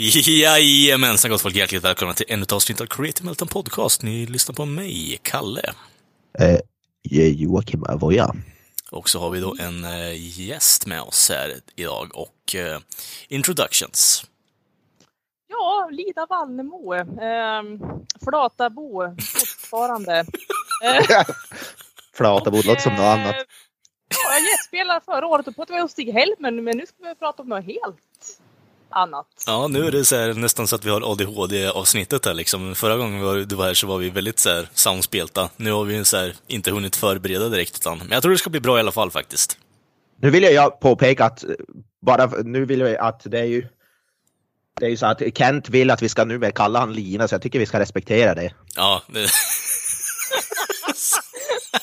Jajamensan gott folk, hjärtligt välkomna till ännu ett avsnitt av Creative Melton Podcast. Ni lyssnar på mig, Kalle. Eh, Joakim Avoya. Och så har vi då en eh, gäst med oss här idag och eh, introductions. Ja, Lida Vallnemo. Eh, Flatabo fortfarande. Eh, Flata borde låta som något annat. eh, Ja, jag gästspelade förra året och pratade hos Stig Helmer, men nu ska vi prata om något helt annat. Ja, nu är det så här, nästan så att vi har ADHD-avsnittet här liksom. Förra gången var- du var här så var vi väldigt så här samspelta. Nu har vi så här, inte hunnit förbereda direkt, utan, men jag tror det ska bli bra i alla fall faktiskt. Nu vill jag påpeka att bara nu vill jag att det är ju det är ju så att Kent vill att vi ska nu kalla han Lina så jag tycker vi ska respektera det. Ja, det,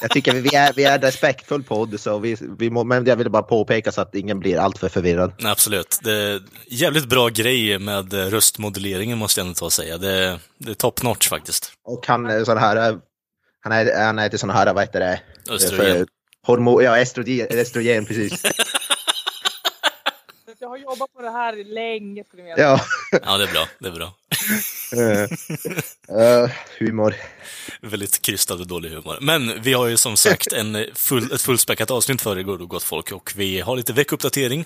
Jag tycker vi är, vi är en respektfull podd så vi, vi må, men jag vill bara påpeka så att ingen blir alltför förvirrad. Nej, absolut. Det jävligt bra grej med röstmodelleringen måste jag ändå säga. Det, det är top notch faktiskt. Och han är sån här, han är, han är till sån här, vad heter det? Östrogen. För- Hormon, ja, estrogen, estrogen precis. Jag har jobbat på det här länge, ni veta. Ja. Ja, det är bra. Det är bra. Eh, humor. Väldigt krystad och dålig humor. Men vi har ju som sagt en full, ett fullspäckat avsnitt för er, gott folk, och vi har lite veckouppdatering.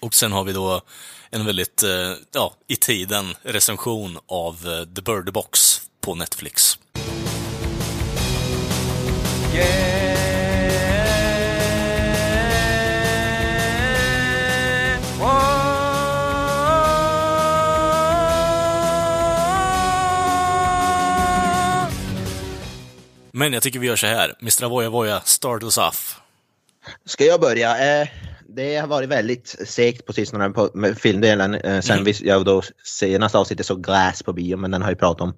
Och sen har vi då en väldigt, eh, ja, i tiden recension av eh, The Bird Box på Netflix. Men jag tycker vi gör så här. Mr. Avoya Voya, start us off. Ska jag börja? Eh, det har varit väldigt segt på sistone på med filmdelen eh, sen vi, jag då senaste avsnittet såg Glass på bio, men den har jag pratat om.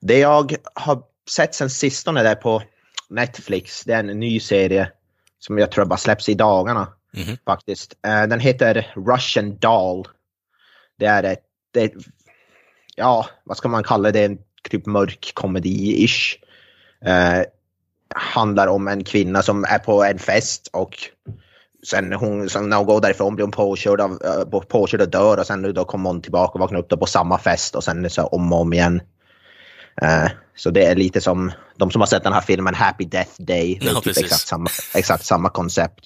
Det jag har sett sen sistone där på Netflix, det är en ny serie som jag tror bara släpps i dagarna Mhm. faktiskt. Eh, den heter Russian Doll. Det är ett, det ja, vad ska man kalla det, en typ mörk komedi-ish. Eh, handlar om en kvinna som är på en fest och sen hon, sen när hon går därifrån blir hon påkörd, av, äh, påkörd och dör och sen nu då kommer hon tillbaka och vaknar upp då på samma fest och sen så om och om igen. Eh, så det är lite som de som har sett den här filmen Happy Death Day. Ja, typ exakt samma, exakt samma koncept.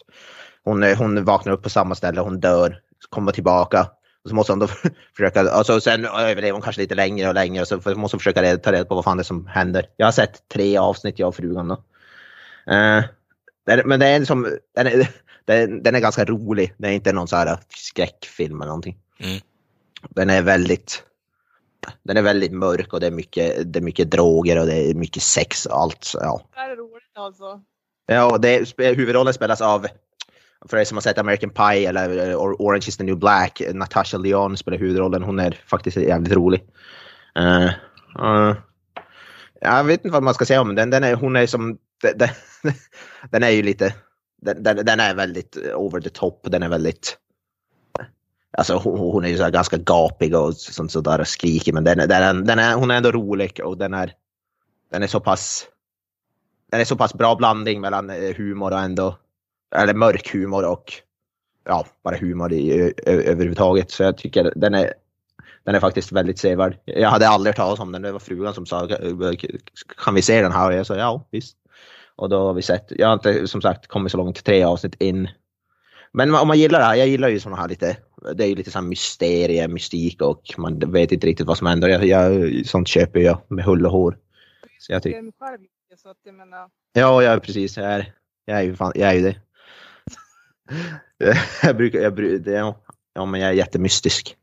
Hon, eh, hon vaknar upp på samma ställe, hon dör, kommer tillbaka. Och så måste hon då försöka, alltså sen överlever hon kanske lite längre och längre och så måste hon försöka reda- ta reda på vad fan det är som händer. Jag har sett tre avsnitt jag och frugan då. Eh, den- men det är som, den är, den, den är ganska rolig. Det är inte någon så här skräckfilm eller någonting. Mm. Den är väldigt den är väldigt mörk och det är mycket, det är mycket droger och det är mycket sex och allt. så Ja, Det är roligt alltså. ja och det, huvudrollen spelas av, för er som har sett American Pie eller eh, Orange is the new black, eh, Natasha Lyonne spelar huvudrollen. Hon är faktiskt jävligt rolig. Uh, uh, jag vet inte vad man ska säga om den. den är, hon är som, den, den, är ju lite, den, den, den är väldigt over the top. Den är väldigt, alltså hon, hon är ju så här ganska gapig och sånt sådär och skrikig. Men den, är- den, den är, hon är ändå rolig och den är, den är så pass, den är så pass bra blandning mellan humor och ändå, eller mörk humor och ja, bara humor i, överhuvudtaget. Så jag tycker den är, den är faktiskt väldigt sevärd. Jag hade aldrig hört talas om den. Det var frugan som sa, kan vi se den här? Och jag sa ja, visst. Och då har vi sett, jag har inte som sagt kommit så långt, tre avsnitt in. Men om man gillar det här, jag gillar ju sådana här lite, det är ju lite sån mysterie, mystik och man vet inte riktigt vad som händer. Jag, jag, sånt köper jag med hull och hår. Så jag tycker, ja, jag är precis, jag är, jag är ju fan, jag är ju det. Jag brukar, jag, det, ja, men jag är jättemystisk.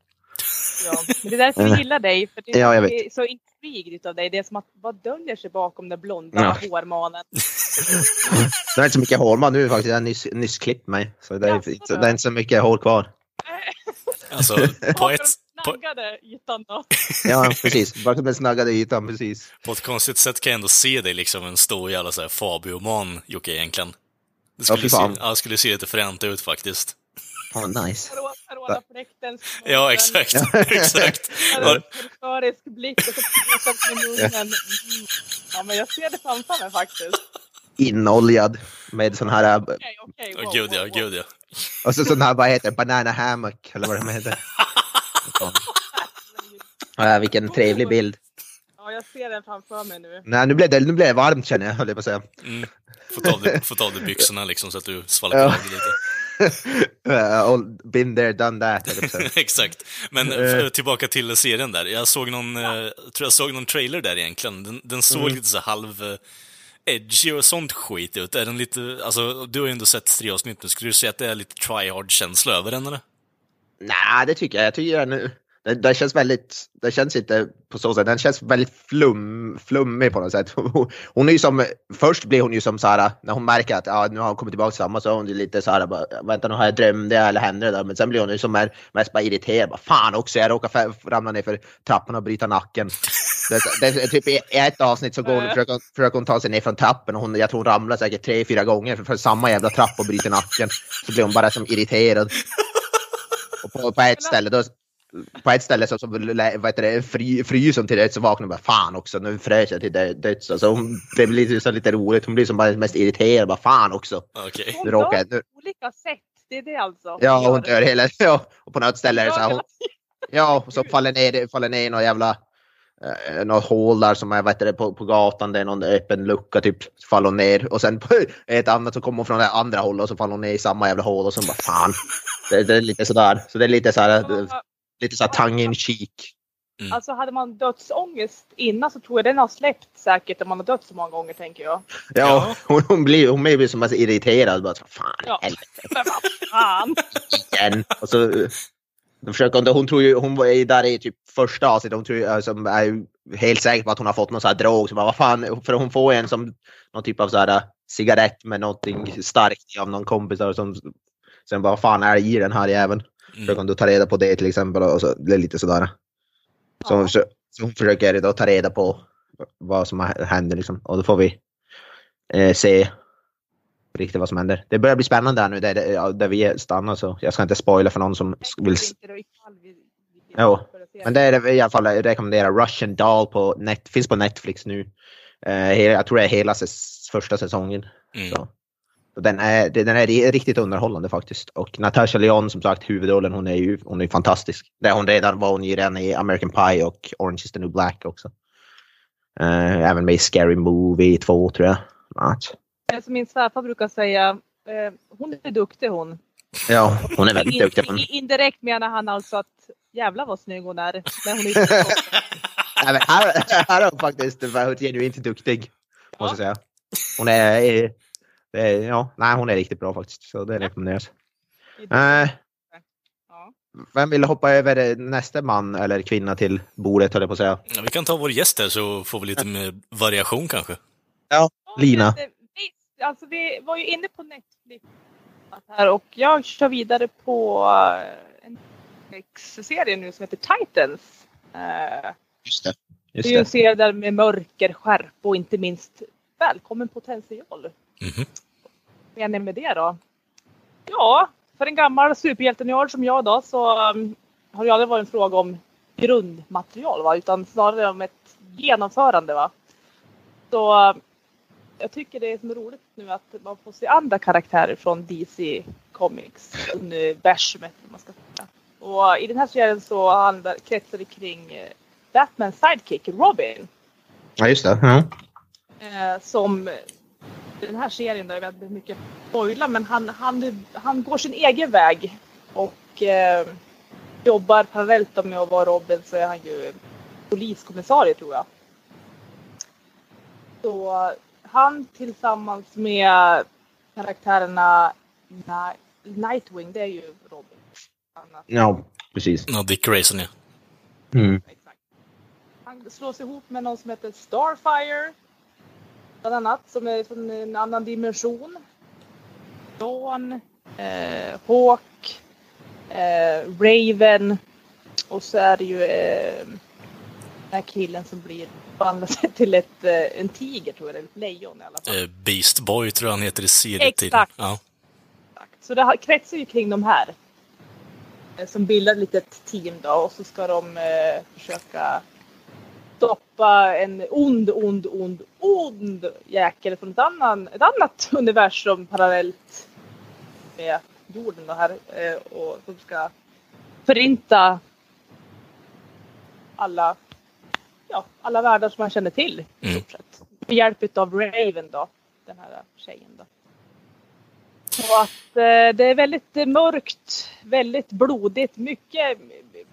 Ja. Men det är därför vi gillar dig. För det Ja, jag är så intrigued av dig. Det är som att vad döljer sig bakom den blonda Ja. hårmanen. Det är inte så mycket hår man nu faktiskt. Jag har nyss, nyss klippt mig. Så det är, Jaså, så det är inte så mycket hår kvar. Alltså, på ett, på, Snaggade ytan då. Ja, precis. Bakom den snaggade ytan, precis. på ett konstigt sätt kan jag ändå se dig liksom en stor jävla så här Fabio-man, Jocke, egentligen. Det skulle, fy se, ja, det skulle se lite fränt ut faktiskt. Oh, nice. Coronafläkten. Ja, exakt. exakt. Ja, Förförisk blick och så med munnen. Ja, men jag ser det framför mig faktiskt. Inoljad med sån här, äh, Okej, okej. wow, gud ja, wow, wow. gud ja. och så sån här, vad heter det, banana hammock, eller vad de heter. Ja, vilken trevlig bild. Ja, jag ser den framför mig nu. Nej, nu blev det, nu blev det varmt känner jag, höll jag på att säga. Mm. Fått av dig, fått av dig byxorna liksom så att du svalkar Ja. lite. Uh, been there, done that. Exakt. Men Eh. eh, tillbaka till serien där. Jag såg någon, eh, jag tror jag såg någon trailer där egentligen. Den, den såg Mm. lite så halv eh, edgy och sånt skit ut. Är den lite, alltså du har ju ändå sett tre avsnitt nu. Skulle du säga att det är lite try-hard-känsla över den eller? Nej, det tycker jag. Jag tycker den, den, känns väldigt, den känns inte på så sätt, den känns väldigt flum, flummig på något sätt. Hon är ju som, först blir hon ju som så här, när hon märker att ja, nu har hon kommit tillbaka till samma så är hon ju lite så här, bara, vänta nu har jag drömt det eller hände det där? Men sen blir hon ju som mer, mest bara irriterad, bara, fan också jag råkar ramla ner för trappan och bryta nacken. Det, det, typ i ett avsnitt så går hon, försöker, försöker hon ta sig ner från trappen och hon, jag tror hon ramlar säkert tre, fyra gånger för, för samma jävla trapp och bryter nacken. Så blir hon bara som irriterad. Och på, på ett ställe då, på ett ställe så, så vad heter det, fry, fryser hon till det så vaknar hon bara fan också nu frös jag till dö- döds. Alltså hon, det blir lite, så lite roligt. Hon blir som bara mest irriterad. Bara fan också. Okej. Hon råkar dör på olika sätt. Det är det alltså. ja hon gör. dör hela ja, Och på något ställe det så Hon ja och så faller ner, faller ner i något jävla eh, något hål där som är heter det, på, på gatan. Det är någon öppen lucka typ. Så faller hon ner och sen på ett annat så kommer hon från det andra hållet och så faller hon ner i samma jävla hål och så bara fan. Det, det är lite sådär. Så det är lite så här, Ja, lite så här tongue in cheek. Alltså hade man dödsångest innan så tror jag den har släppt säkert om man har dött så många gånger tänker jag. Ja, hon, hon blir hon blir som så irriterad. Bara, fan, Ja. helvete Men vad fan! igen. Och så, eh, då försöker hon, hon tror ju, hon var ju där i typ första avsnittet, hon tror alltså, är ju helt säker på att hon har fått någon sån här drog. Så bara, vad fan, för hon får en som någon typ av så här eh, cigarett med någonting starkt av någon kompis. där Som, sen bara, vad fan är det i den här jäveln? Försöker Mm. då ta reda på det till exempel. Och så, det är lite sådär. Så, hon, försö- så hon försöker då ta reda på vad som har- händer liksom. Och då får vi eh, se riktigt vad som händer. Det börjar bli spännande här nu där, där, där vi stannar så jag ska inte spoila för någon som vill... Jo. Men det är det i alla fall jag rekommenderar. Russian Doll på net, finns på Netflix nu. Eh, jag tror det är hela säs, första säsongen. Mm. Så. Den, är, den är ri- riktigt underhållande faktiskt. Och Natasha Lyonne som sagt huvudrollen, hon är ju hon är fantastisk. Det hon redan var hon ju redan i American Pie och Orange is the new black också. Eh, även med i Scary Movie 2 tror jag. Annat. Det Som min svärfar brukar säga, eh, hon är duktig hon. Ja, hon är väldigt duktig. Hon, indirekt menar han alltså att jävlar vad snygg hon är. Men hon är inte Nej, men här, här är hon faktiskt genuint duktig. Måste jag säga. Hon är, är, det är, ja, nej, hon är riktigt bra faktiskt. Så det rekommenderas. Eh, vem vill hoppa över nästa man eller kvinna till bordet höll jag på att säga. Ja, vi kan ta vår gäst här så får vi lite mer variation kanske. Lina. Ja, det- Visst, alltså vi var ju inne på Netflix här och jag kör vidare på eh, en Netflix-serie nu som heter Titans. Eh, Just det. Det Just är ju en det. serie där med mörker, skärpa och inte minst välkommen potential. Mhm. Vad menar med det då? Ja, för en gammal superhjältenörd som jag då så um, har det aldrig varit en fråga om grundmaterial va, utan snarare om ett genomförande va. Så um, jag tycker det är som roligt nu att man får se andra karaktärer från DC Comics universumet. Man ska säga. Och i den här serien så handlar, kretsar det kring eh, Batmans sidekick Robin. Ja, just det. Ja. Eh, den här serien, där jag vet inte mycket spoila, men han, han, han går sin egen väg och eh, jobbar parallellt då med att vara Robin så är han ju poliskommissarie tror jag. Så han tillsammans med karaktärerna Ni- Nightwing, det är ju Robin. Ja, precis. Ja, Dick Grayson ja. Mm. Han slås ihop med någon som heter Starfire. Bland annat, som är från en annan dimension. Dawn, eh, Hawk, eh, Raven och så är det ju eh, den här killen som blir förvandlas till ett, eh, en tiger tror jag, eller ett lejon i alla fall. Eh, Beast Boy tror jag han heter i serietiden. Exakt. Ja. Exakt. Så det kretsar ju kring de här. eh, Som bildar ett litet team då och så ska de försöka stoppa en ond, ond, ond, ond jäkel från ett, annan, ett annat universum parallellt med jorden då här. Eh, och som ska förinta alla, ja, alla världar som man känner till Mm. Med hjälp av Raven då, den här tjejen då. Och att eh, det är väldigt mörkt, väldigt blodigt, mycket,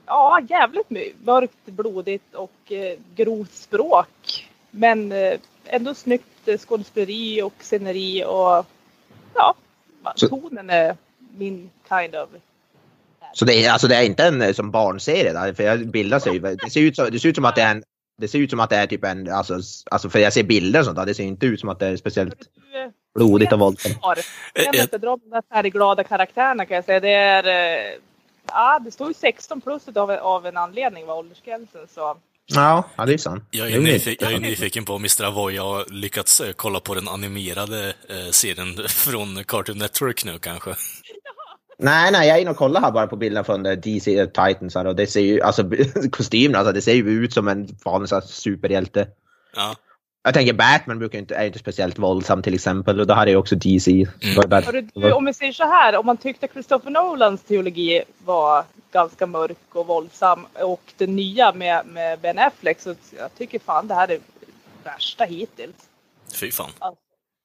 ja jävligt mörkt, blodigt och eh, grovt språk. Men eh, ändå snyggt eh, skådespeleri och sceneri och ja, Så- tonen är min kind of. Så det är, alltså det är inte en som barnserie där, för jag bildar sig det ser ut, så, det ser ut som att det är en det ser ut som att det är typ en, alltså, alltså för jag ser bilder och sånt där, det ser inte ut som att det är speciellt Du, blodigt och våldsamt. Jag kan inte dra de där färgglada karaktärerna kan jag säga. Det är, eh, ja det står ju 16 plus av, av en anledning var åldersgränsen så. Ja, ja det är sant. Jag är, nyfiken, jag är nyfiken på om Mr. Avoy har lyckats eh, kolla på den animerade eh, serien från Cartoon Network nu kanske. Nej, nej, jag är inne och kollar här bara på bilden från eh, DC Titans här och det ser ju, alltså kostymen, alltså det ser ju ut som en vanlig superhjälte. Ja. Jag tänker Batman brukar inte, är inte speciellt våldsam till exempel och det här är ju också DC. Bat- du, om vi säger så här, om man tyckte Christopher Nolans teologi var ganska mörk och våldsam och den nya med, med Ben Affleck så jag tycker fan det här är värsta hittills. Fy fan.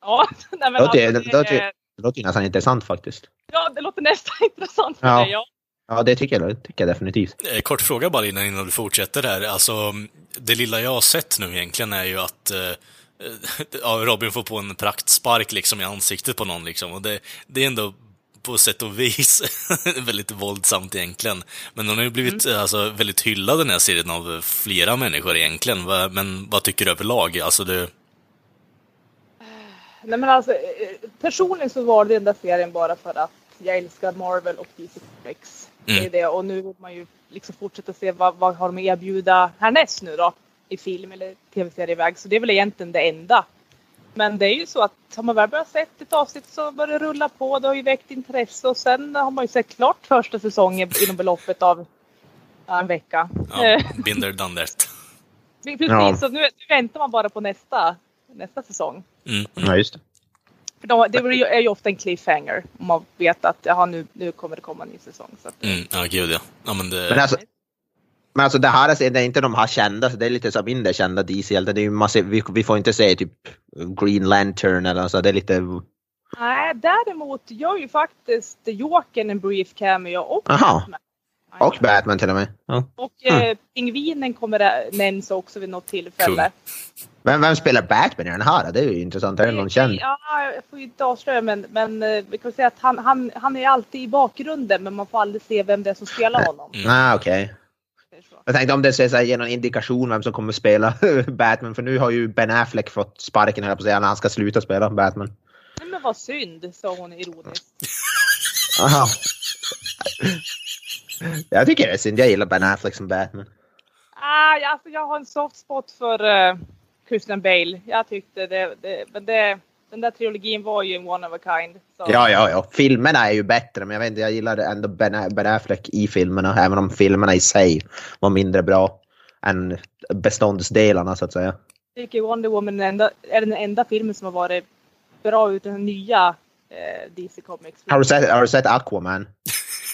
Ja, nej, men Det låter- alltså, det det, låter- Det låter nästan intressant faktiskt. ja, det låter nästan intressant för Ja. dig. Ja. Ja, det tycker jag, det tycker jag definitivt. Eh, Kort fråga bara innan, innan du fortsätter här. Alltså, det lilla jag har sett nu egentligen är ju att eh, ja, Robin får på en praktspark liksom i ansiktet på någon liksom. Och det, det är ändå på sätt och vis väldigt våldsamt egentligen. Men den har ju blivit eh, alltså, väldigt hyllad den här serien av flera människor egentligen. Men vad tycker du överlag? Alltså, det, Nej men alltså eh, personligen så var det den där serien bara för att jag älskar Marvel och DC Comics. Det är Mm. det och nu vill man ju liksom fortsätta se vad, vad har de att erbjuda härnäst nu då i film eller tv-serieväg. Så det är väl egentligen det enda. Men det är ju så att har man väl börjat sett ett avsnitt så börjar det rulla på. Det har ju väckt intresse och sen har man ju sett klart första säsongen inom beloppet av en vecka. ja, Eh, binder done that. Precis, Ja. så nu, nu väntar man bara på nästa, nästa säsong. Mm. Ja, just det. För de, det är ju ofta en cliffhanger om man vet att jaha, nu, nu kommer det komma en ny säsong. Så att, Mm, ja, gud ja. ja men det, Men alltså, men alltså det här är, det är inte de här kända, så det är lite så mindre kända DC-hjältar. Vi, vi får inte se typ Green Lantern eller så. Det är lite... Nej, däremot gör ju faktiskt Jokern en brief cameo och Aha. Batman. Och Batman till och med. Ja. Och eh, Pingvinen kommer nämns också vid något tillfälle. Vem, vem spelar Batman i den här? Det är ju intressant. Är det någon känd? Ja, jag får ju inte avslöja men, men eh, vi kan säga att han, han, han är alltid i bakgrunden men man får aldrig se vem det är som spelar honom. Mm. Ah, okej. Så. Jag tänkte om det ska så här, ge någon indikation vem som kommer spela Batman. För nu har ju Ben Affleck fått sparken jag på att säga, när han ska sluta spela Batman. Nej, men vad synd, sa hon ironiskt. Aha. Jag tycker det är synd. Jag gillar Ben Affleck som Batman. Ah, ja, alltså, jag har en soft spot för uh, Christian Bale. Jag tyckte det, det, men det, den där trilogin var ju en one of a kind. Så. Ja, ja, ja. Filmerna är ju bättre, men jag vet inte, jag gillar ändå Ben, ben Affleck i filmerna, även om filmerna i sig var mindre bra än beståndsdelarna så att säga. Jag tycker Wonder Woman är den, enda, är den enda filmen som har varit bra ut den nya eh, DC Comics. Har du sett, har du sett Aquaman?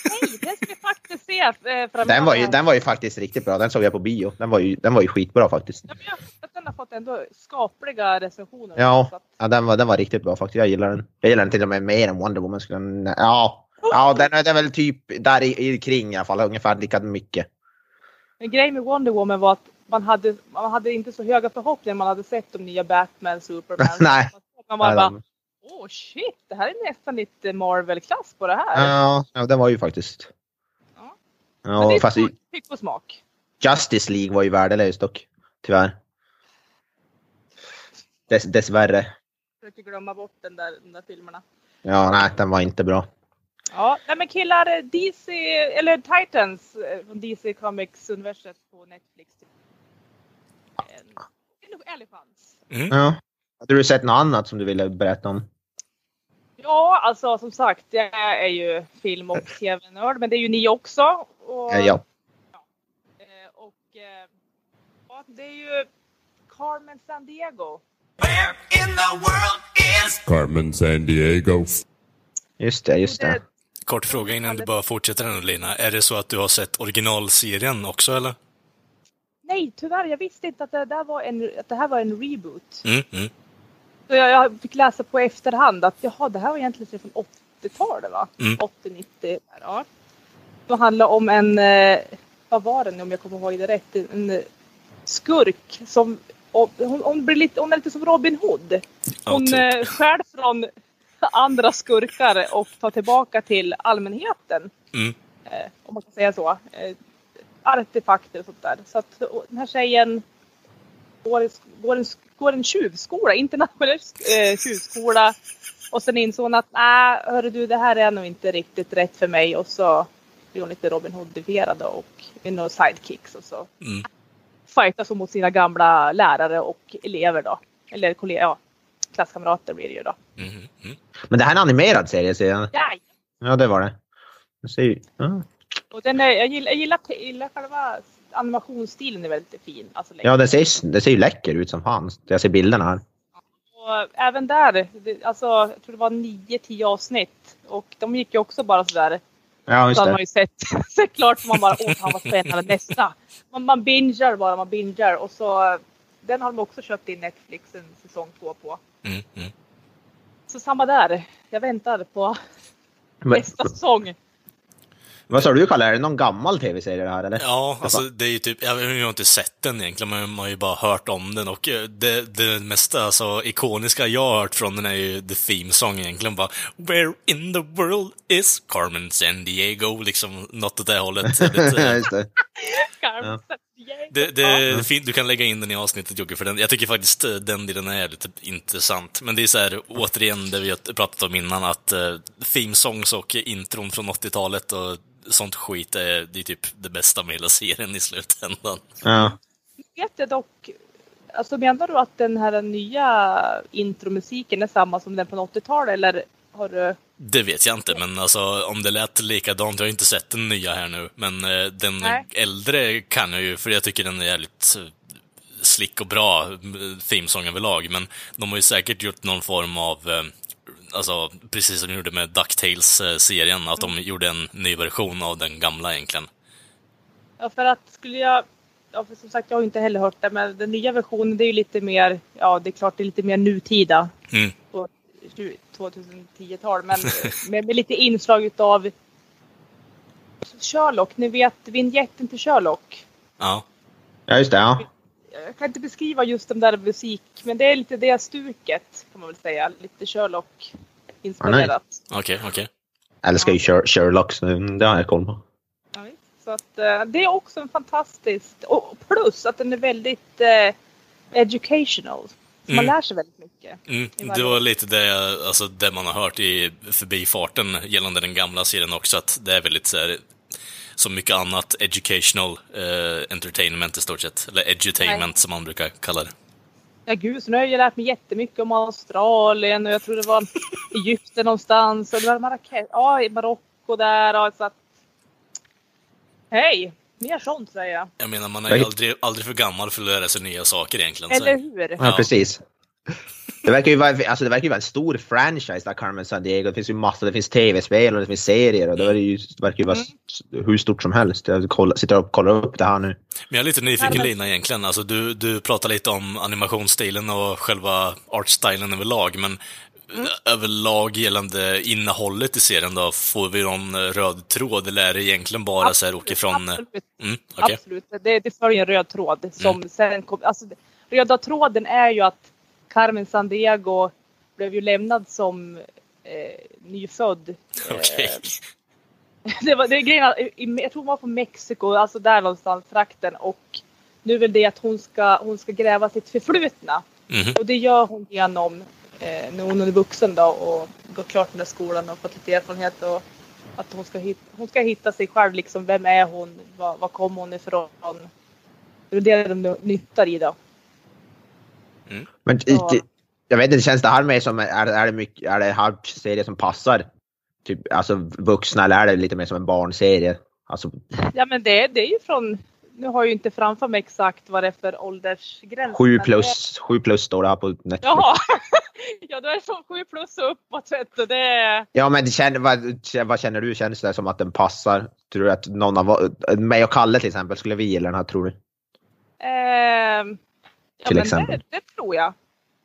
Nej, den ska faktiskt se eh, framöver. Den var, ju, den var ju faktiskt riktigt bra. Den såg jag på bio. Den var ju, den var ju skitbra faktiskt. Ja, jag tycker att den har fått ändå skapliga recensioner. Ja, att- ja den, var, den var riktigt bra faktiskt. Jag gillar den. Jag gillar den till och med mer än Wonder Woman. Skulle ja, ja den, är- den är väl typ där i, i kring i alla fall. Ungefär lika mycket. Men grejen med Wonder Woman var att man hade, man hade inte så höga förhoppningar man hade sett de nya Batman, Superman. Nej. Man bara, åh shit, det här är nästan lite Marvel-klass på det här. Ja, ja, den var ju faktiskt. Ja. Men det är fast i- smak, tyck och smak. Justice League var ju värdelös dock. Tyvärr. Dess, dessvärre. Försöker glömma bort den där, de där filmerna. Ja, nej, den var inte bra. Ja, nej men killar, DC, eller Titans eh, från DC Comics universet på Netflix. En, en nog ärlig chans. Mm. Ja. Hade du sett något annat som du ville berätta om? Ja, alltså som sagt, jag är ju film och tv-nörd, men det är ju ni också. Och, Eh, Ja. eh, Och eh, ja, det är ju Carmen San Diego. Where in the world is Carmen San Diego. Just det, just det. Kort fråga innan du bara fortsätter den Lina. Är det så att du har sett originalserien också eller? Nej, tyvärr, jag visste inte att det, där var en, att det här var en reboot. Mm, mm. Så jag, jag fick läsa på efterhand att jaha, det här var egentligen från 80-talet va? Mm. 80-90. där, Ja. Det handlar om en, eh, vad var det nu om jag kommer ihåg det rätt, en eh, skurk som hon, hon, blir lite, hon är lite som Robin Hood. Ja, Hon typ. eh, stjäl från andra skurkar och tar tillbaka till allmänheten. Mm. Om man kan säga så. Artefakter och sånt där. Så att den här tjejen går, går, en, går en tjuvskola, internationell eh, tjuvskola. Och sen insåg hon att nej, hörru du, det här är nog inte riktigt rätt för mig. Och så blir hon lite Robin Hood-ifierad och med några sidekicks och så Mm. fightas hon mot sina gamla lärare och elever då. Eller kollegor, ja, klasskamrater blir det ju då. Mm, mm. Men det här är en animerad serie ser jag. Ja, Ja, det var det. Jag ser. Ja. och den är, jag, gillar, jag, gillar, jag gillar själva animationsstilen är väldigt fin. Alltså, Ja, det ser, det ser ju läcker ut som fan. Jag ser bilderna här. Och även där, det, alltså, jag tror det var 9-10 avsnitt. Och de gick ju också bara sådär. Ja, Så just hade man det. ju sett, sett klart så man bara åh fan vad spännande nästa. Man, man bingar bara, man bingar. Och så den har de också köpt in Netflix en säsong två på. Mm, mm. Så samma där. Jag väntar på Men, nästa säsong. Vad sa du Kalle? Är det någon gammal tv-serie det här eller? Ja, alltså det är ju typ, jag har ju inte sett den egentligen, men man har ju bara hört om den och eh, det, det mesta alltså, ikoniska jag har hört från den är ju the theme song egentligen bara Where in the world is Carmen San Diego? Liksom något åt det hållet. Just det. Carmen Det, det fint, du kan lägga in den i avsnittet Jocke, för den, jag tycker faktiskt eh, den delen är lite intressant. Men det är så här, återigen, det vi har pratat om innan, att uh, theme songs och intron från 80-talet och sånt skit, är, det är typ det bästa med hela serien i slutändan. Ja. vet jag dock, alltså menar du att den här nya intromusiken är samma som den från 80-talet eller har du? Det vet jag inte, men alltså om det lät likadant, jag har inte sett den nya här nu, men eh, den Nej. äldre kan jag ju, för jag tycker den är jävligt eh, slick och bra eh, themesång överlag, men de har ju säkert gjort någon form av eh, Alltså, precis som de gjorde med DuckTales-serien, att de gjorde en ny version av den gamla egentligen. Ja för att skulle jag, ja för som sagt jag har inte heller hört det men den nya versionen det är ju lite mer, ja det är klart det är lite mer nutida Mm. på 2010-tal men med, med lite inslag utav Sherlock, ni vet vignetten till Sherlock. Ja. ja, just det. Ja. Jag kan inte beskriva just den där musik men det är lite det stuket kan man väl säga. Lite Sherlock inspirerat. Okej, okej. Jag älskar ju Sher- Sherlock, så det har jag koll på. Ja, så att, eh, det är också en fantastisk... Och plus att den är väldigt eh, educational. Så Man Mm. lär sig väldigt mycket. Mm, det var lite det, alltså, det man har hört i förbifarten gällande den gamla serien också, att det är väldigt så här, som mycket annat educational eh, entertainment i stort sett. Eller edutainment Nej. som man brukar kalla det. Ja gud, så nu har jag lärt mig jättemycket om Australien och jag tror det var Egypten någonstans och det var Marrakesh, ja Marocko där och så att... Hej! Mer sånt säger jag. Jag menar, man är ju aldrig, aldrig för gammal för att lära sig nya saker egentligen. så- Eller hur? Ja, Ja. precis. Det verkar, ju vara, alltså det verkar ju vara en stor franchise där Carmen San Diego. Det finns ju massor, det finns tv-spel och det finns serier och det, är ju, det verkar ju vara s- hur stort som helst. Jag sitter och kollar upp det här nu. Men jag är lite nyfiken Lina egentligen. Alltså, du, du pratar lite om animationsstilen och själva artstylen överlag, men Mm. överlag gällande innehållet i serien då, får vi någon röd tråd eller är det egentligen bara så här åker från... eh, Absolut. Mm, okej. Absolut. Det, det följer en röd tråd. Som sen kom, alltså, röda tråden är ju att Carmen San Diego blev ju lämnad som eh, nyfödd. Eh, Okej. det var, det är grejen, jag tror hon var på Mexiko, alltså där någonstans trakten. Och nu är väl det att hon ska, hon ska gräva sitt förflutna. Mhm. Och det gör hon genom eh, när hon är vuxen då och gått klart den där skolan och fått lite erfarenhet. Och Att hon ska, hitta, hon ska hitta sig själv, liksom. Vem är hon? Var, var kommer hon ifrån? Det är det de nyttar i då. Men Ja. jag vet inte, känns det här mer som, är, är det mycket, är det här serie som passar typ, alltså vuxna eller är det lite mer som en barnserie? Alltså, Ja men det, det är ju från, nu har jag ju inte framför mig exakt vad det är för åldersgräns. sju men plus, sju plus står det här på Netflix. jaha! ja då är det från sju plus och uppåt vet du. Det är, Ja men det känner, vad, vad känner du? Känns det som att den passar? Tror du att någon av mig och Kalle till exempel, skulle vi gilla den här tror du? ehm, ja, men exempel. Det, det tror jag.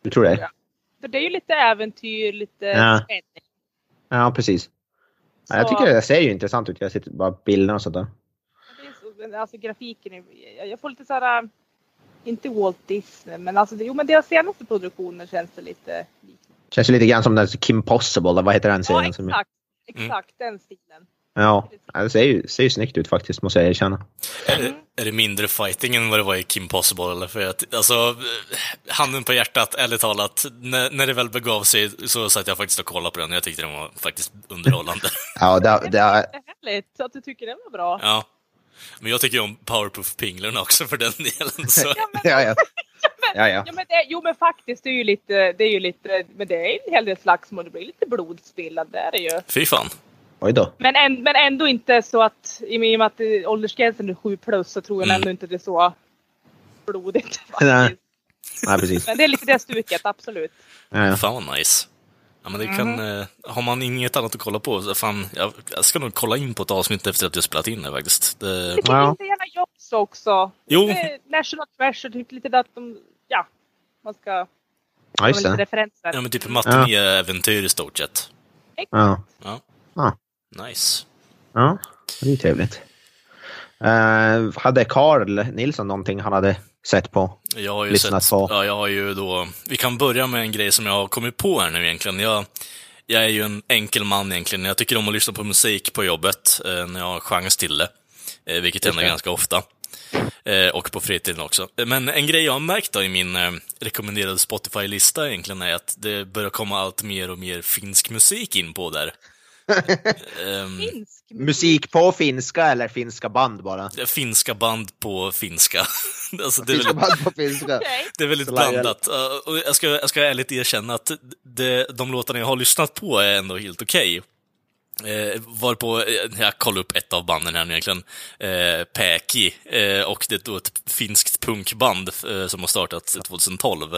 Du tror det? För det är ju lite äventyr, lite Ja. spänning. Ja precis. Ja, jag Så- tycker det ser ju intressant ut. Jag sitter bara bilderna och sånt där. Det så, alltså grafiken, är, jag- får lite såhär, äh, inte Walt Disney men alltså det, jo men deras senaste produktioner känns det lite. Känns ju lite grann som den Kim Possible, vad heter den Ja serien? som- exakt, exakt den stilen. Ja, det ser ju, ser ju snyggt ut faktiskt måste jag erkänna. Är det, är det mindre fighting än vad det var i Kim Possible? Eller? För att, alltså, handen på hjärtat, ärligt talat, när, när det väl begav sig så satt jag faktiskt och kollade på den. Jag tyckte den var faktiskt underhållande. Ja, det, det, är härligt att du tycker den var bra. ja. Men jag tycker ju om Powerpuff-pinglarna också för den delen. Så. Ja, men, ja, ja. Ja, ja. ja, men det, jo men faktiskt det är ju lite, det är ju lite, men det är en hel del slagsmål, det blir lite blodspillande, det är det ju. Fy fan. Oj då. Men, en, men ändå inte så att, i och med att eh, åldersgränsen är 7 plus så tror jag Mm. ändå inte det är så blodigt. Nej. Nej, precis. Men det är lite det stuket, absolut. Ja, ja. Fan vad nice. Ja, men det kan, eh, har man inget annat att kolla på, så fan, jag, jag ska nog kolla in på ett avsnitt efter att jag spelat in det faktiskt. Det, kan Ja. inte gärna Jobs också. Jo. Det är National Treasure, typ lite att de, ja, man ska ja just lite det. referenser. ja, men typ matinéäventyr i stort sett. Ja. Ja. Ja. Nice. ja, det är ju trevligt. Uh, hade Carl Nilsson någonting han hade sett på? Jag har ju Lyssnat sett, på. ja, jag har ju då, vi kan börja med en grej som jag har kommit på här nu egentligen. Jag, jag är ju en enkel man egentligen. Jag tycker om att lyssna på musik på jobbet eh, när jag har chans till det. Eh, vilket händer ganska ofta. Eh, och på fritiden också. Men en grej jag har märkt då i min eh, rekommenderade Spotify-lista egentligen är att det börjar komma allt mer och mer finsk musik in på där. Ehm, Finsk Musik på finska eller finska band bara? finska band på finska. alltså, det är Finska väldigt, band på finska. Det är väldigt Så blandat. Uh, och jag, ska, jag ska ärligt erkänna att det, de låtarna jag har lyssnat på är ändå helt okej. Eh, varpå på, jag kollar upp ett av banden här nu egentligen, eh, Päki, eh, och det är då ett finskt punkband eh, som har startat 2012.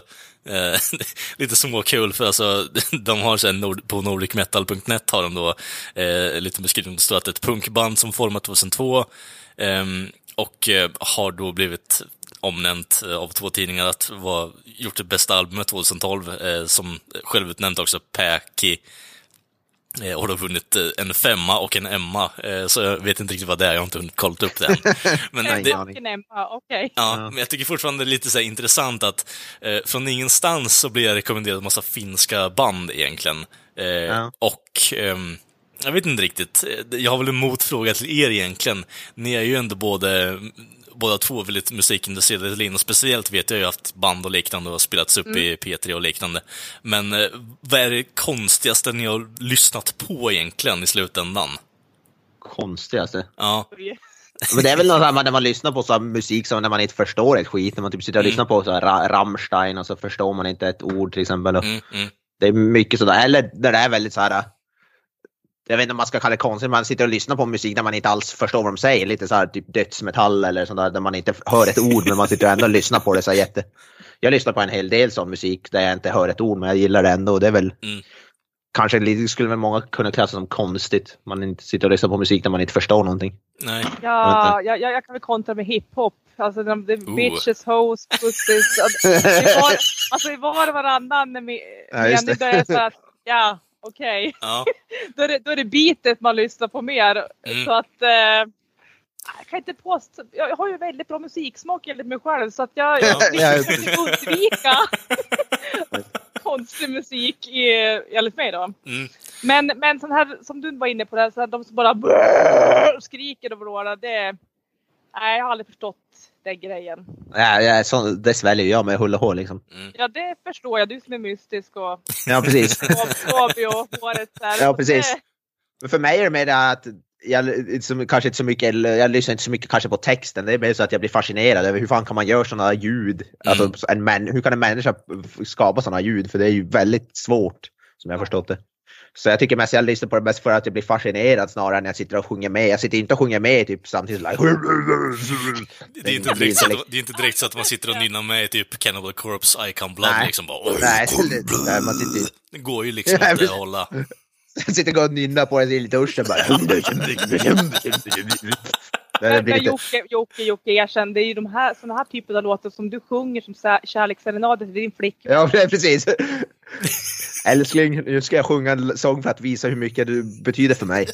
Eh, lite småkul för alltså, de har sen nord, på nordicmetal.net har de då eh, lite beskrivning, det står att det är ett punkband som format 2002 ehm, och eh, har då blivit omnämnt eh, av två tidningar att vara gjort det bästa albumet 2012, eh, som självutnämnt också Päki och då vunnit eh, en femma och en Emma, eh, så jag vet inte riktigt vad det är, jag har inte hunnit kolla upp det än. Men, det, Emma, ja, men jag tycker fortfarande det är lite så här intressant att eh, från ingenstans så blir jag rekommenderad en massa finska band egentligen. Eh, Ja. Och ehm, jag vet inte riktigt, Eh, jag har väl en motfråga till er egentligen. Ni är ju ändå både båda två väldigt musikintresserade Lin, och speciellt vet jag ju att band och liknande har spelats upp i P3 och liknande. Men eh, vad är det konstigaste ni har lyssnat på egentligen i slutändan? Konstigaste. Ja, Men det är väl något här när man lyssnar på så här musik som när man inte förstår ett skit. När man typ sitter och Mm. lyssnar på så här Ra- Rammstein och så förstår man inte ett ord till exempel. Mm, mm, Det är mycket sådär. Eller när det är väldigt så här. Jag vet inte om man ska kalla det konstigt, man sitter och lyssnar på musik där man inte alls förstår vad de säger. Lite så här typ dödsmetall eller sånt där, där man inte hör ett ord men man sitter ändå och lyssnar på det så jätte. Jag lyssnar på en hel del sån musik där jag inte hör ett ord men jag gillar det ändå. Och det är väl Mm. kanske lite, skulle väl många kunna klassa som konstigt. Man inte sitter och lyssnar på musik där man inte förstår någonting. nej. Ja, jag, jag, jag kan väl kontra med hiphop. Alltså de, de bitches, hoes, pussies. Alltså, det var, alltså var varannan med, Ja, just det. det så att, ja, okej. Ja, Då, är det, då är det beatet man lyssnar på mer. Mm. Så att eh, jag kan inte påstå, jag har ju väldigt bra musiksmak enligt mig själv så att jag, försöka undvika konstig musik i, enligt mig då. mm. Men, men sån här som du var inne på, det, så här, de som bara brrr, skriker och vrålar, det... Nej, jag har aldrig förstått den grejen. Ja, ja, så, det sväljer jag med hull och hår liksom. Ja, det förstår jag. Du som är mystisk och Ja, precis. Och håret där. Ja, precis. Men för mig är det mer att jag, som, kanske inte så mycket, eller jag lyssnar inte så mycket kanske på texten. Det är mer så att jag blir fascinerad över hur fan kan man göra sådana ljud? Mm. Alltså, en män, hur kan en människa skapa sådana ljud? För det är ju väldigt svårt, som jag har förstått det. Så jag tycker mest jag lyssnar på det mest för att jag blir fascinerad snarare än jag sitter och sjunger med. Jag sitter inte och sjunger med typ samtidigt. Like, Det är, inte direkt så att, det är inte direkt så att man sitter och nynnar med i typ Cannibal Corpse, Icon Blood Nej. liksom bara... Nej, det, man sitter Det går ju liksom inte att hålla. Jag sitter och nynnar på det i duschen bara. Det lite, Jocke, Jocke, Jocke, erkänn, det är ju de här, såna här typer av låtar som du sjunger som kärleksserenader till din flickvän. ja, precis. Älskling, nu ska jag sjunga en sång för att visa hur mycket du betyder för mig.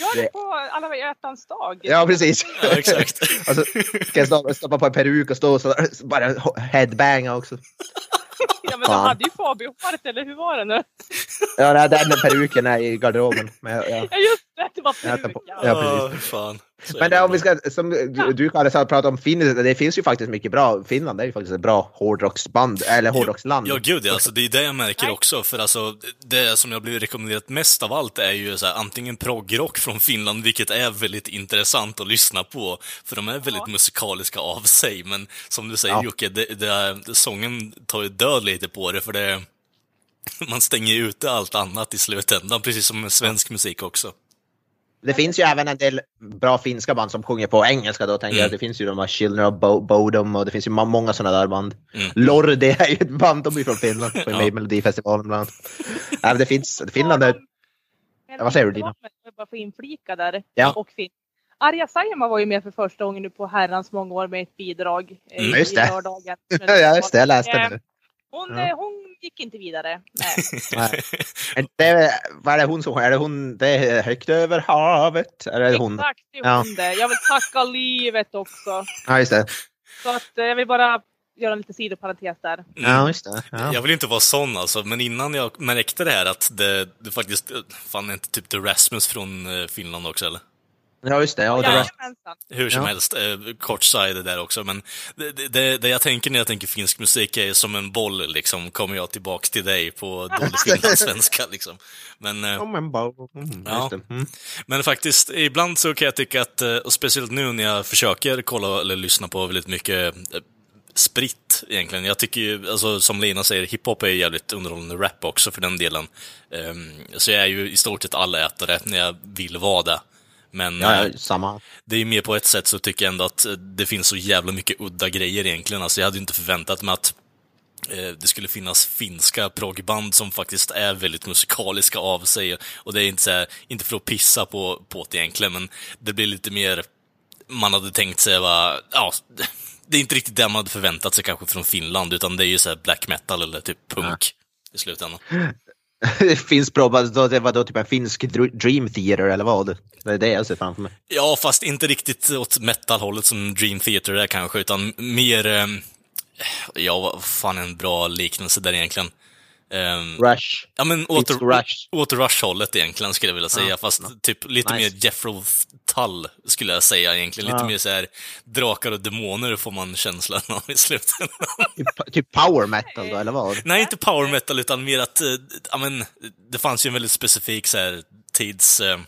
Gör det- på alla hjärtans dag. Ja, precis. Ja, exakt. Alltså, ska jag stoppa, stoppa på en peruk och stå och så, bara headbanga också. Men Fan. hade ju Fabio-håret, eller hur var det nu? Ja, det- den peruken är i garderoben. Men, ja. Ja, just det, var peruk. Ja, precis. Ja, fan. Så Men det, om vi ska, som du, du Kalle sa, prata om Finland, det finns ju faktiskt mycket bra. Finland är ju faktiskt ett bra hårdrocksband, eller hårdrocksland. Ja, gud ja. Alltså, det är det jag märker Nej. också. För alltså, det som jag blivit rekommenderat mest av allt är ju så här, antingen proggrock från Finland, vilket är väldigt intressant att lyssna på. För de är väldigt musikaliska av sig. Men som du säger Ja. Jocke, det, det, sången tar ju död lite på det. För det, man stänger ju ute allt annat i slutändan, precis som med svensk musik också. Det finns ju även en del bra finska band som sjunger på engelska då, tänker Mm. jag. Det finns ju de här Children of Bo- Bodom och det finns ju många sådana där band. Mm. Lorde är ju ett band, de är från Finland, på Ja. med i Melodifestivalen bland annat. Det finns, Finland är... Ja, vad säger du, Dina? Jag bara få inflika där. Ja. Och fin. Arja Saijonmaa var ju med för första gången nu på herrans många år med ett bidrag eh, Mm, just i det. lördagen. Ja, just det, jag läste Eh, det. Hon, Ja. eh, hon gick inte vidare. Nej. Det är, vad är det hon som sjunger? Är det hon, det är högt över havet? Är det hon? Exakt, det är Ja. hon det. Jag vill tacka livet också. Ja, just det. Så att eh, jag vill bara göra en liten sidoparentes där. Ja, just det. Ja. Jag vill inte vara sån alltså, men innan jag märkte det här att det, det faktiskt, fan är inte typ The Rasmus från eh, Finland också eller? Ja, just det. Ja, det var... Hur som Ja. helst, eh, kort side där också, men det, det- det, jag tänker när jag tänker finsk musik är som en boll, liksom, kommer jag tillbaks till dig på dålig finlandssvenska, liksom. Men, eh, Om en bow. Mm, Ja. Mm. men faktiskt, ibland så kan jag tycka att, eh, och speciellt nu när jag försöker kolla eller lyssna på väldigt mycket eh, spritt egentligen. Jag tycker ju, alltså som Lina säger, hiphop är jävligt underhållande rap också för den delen. Ehm, så jag är ju i stort sett allätare när jag vill vara det. Men Ja, eh, ja, samma. det är ju mer på ett sätt så tycker jag ändå att eh, det finns så jävla mycket udda grejer egentligen. Alltså jag hade ju inte förväntat mig att eh, det skulle finnas finska proggband som faktiskt är väldigt musikaliska av sig. Och det är inte, så här, inte för att pissa på, på det egentligen, men det blir lite mer... Man hade tänkt sig vara... Ja, det är inte riktigt det man hade förväntat sig kanske från Finland, utan det är ju så här black metal eller typ punk i slutändan. Det finns bra, vadå, var då typ en finsk Dream Theater eller vad? Det är det jag ser framför mig. Ja, fast inte riktigt åt metal-hållet som Dream Theater är kanske, utan mer... Eh, ja, vad fan är en bra liknelse där egentligen? Ehm, Rush. Ja, men åter, Rush. åter Rush-hållet egentligen skulle jag vilja säga, Ja, fast typ lite Nice. mer Jeffro Tull skulle jag säga egentligen. Lite Ja. mer så här drakar och demoner får man känslan av i slutändan. Typ, typ power metal då, eller vad? Nej, inte power metal, utan mer att, eh, ja men, det fanns ju en väldigt specifik så här tids... Eh,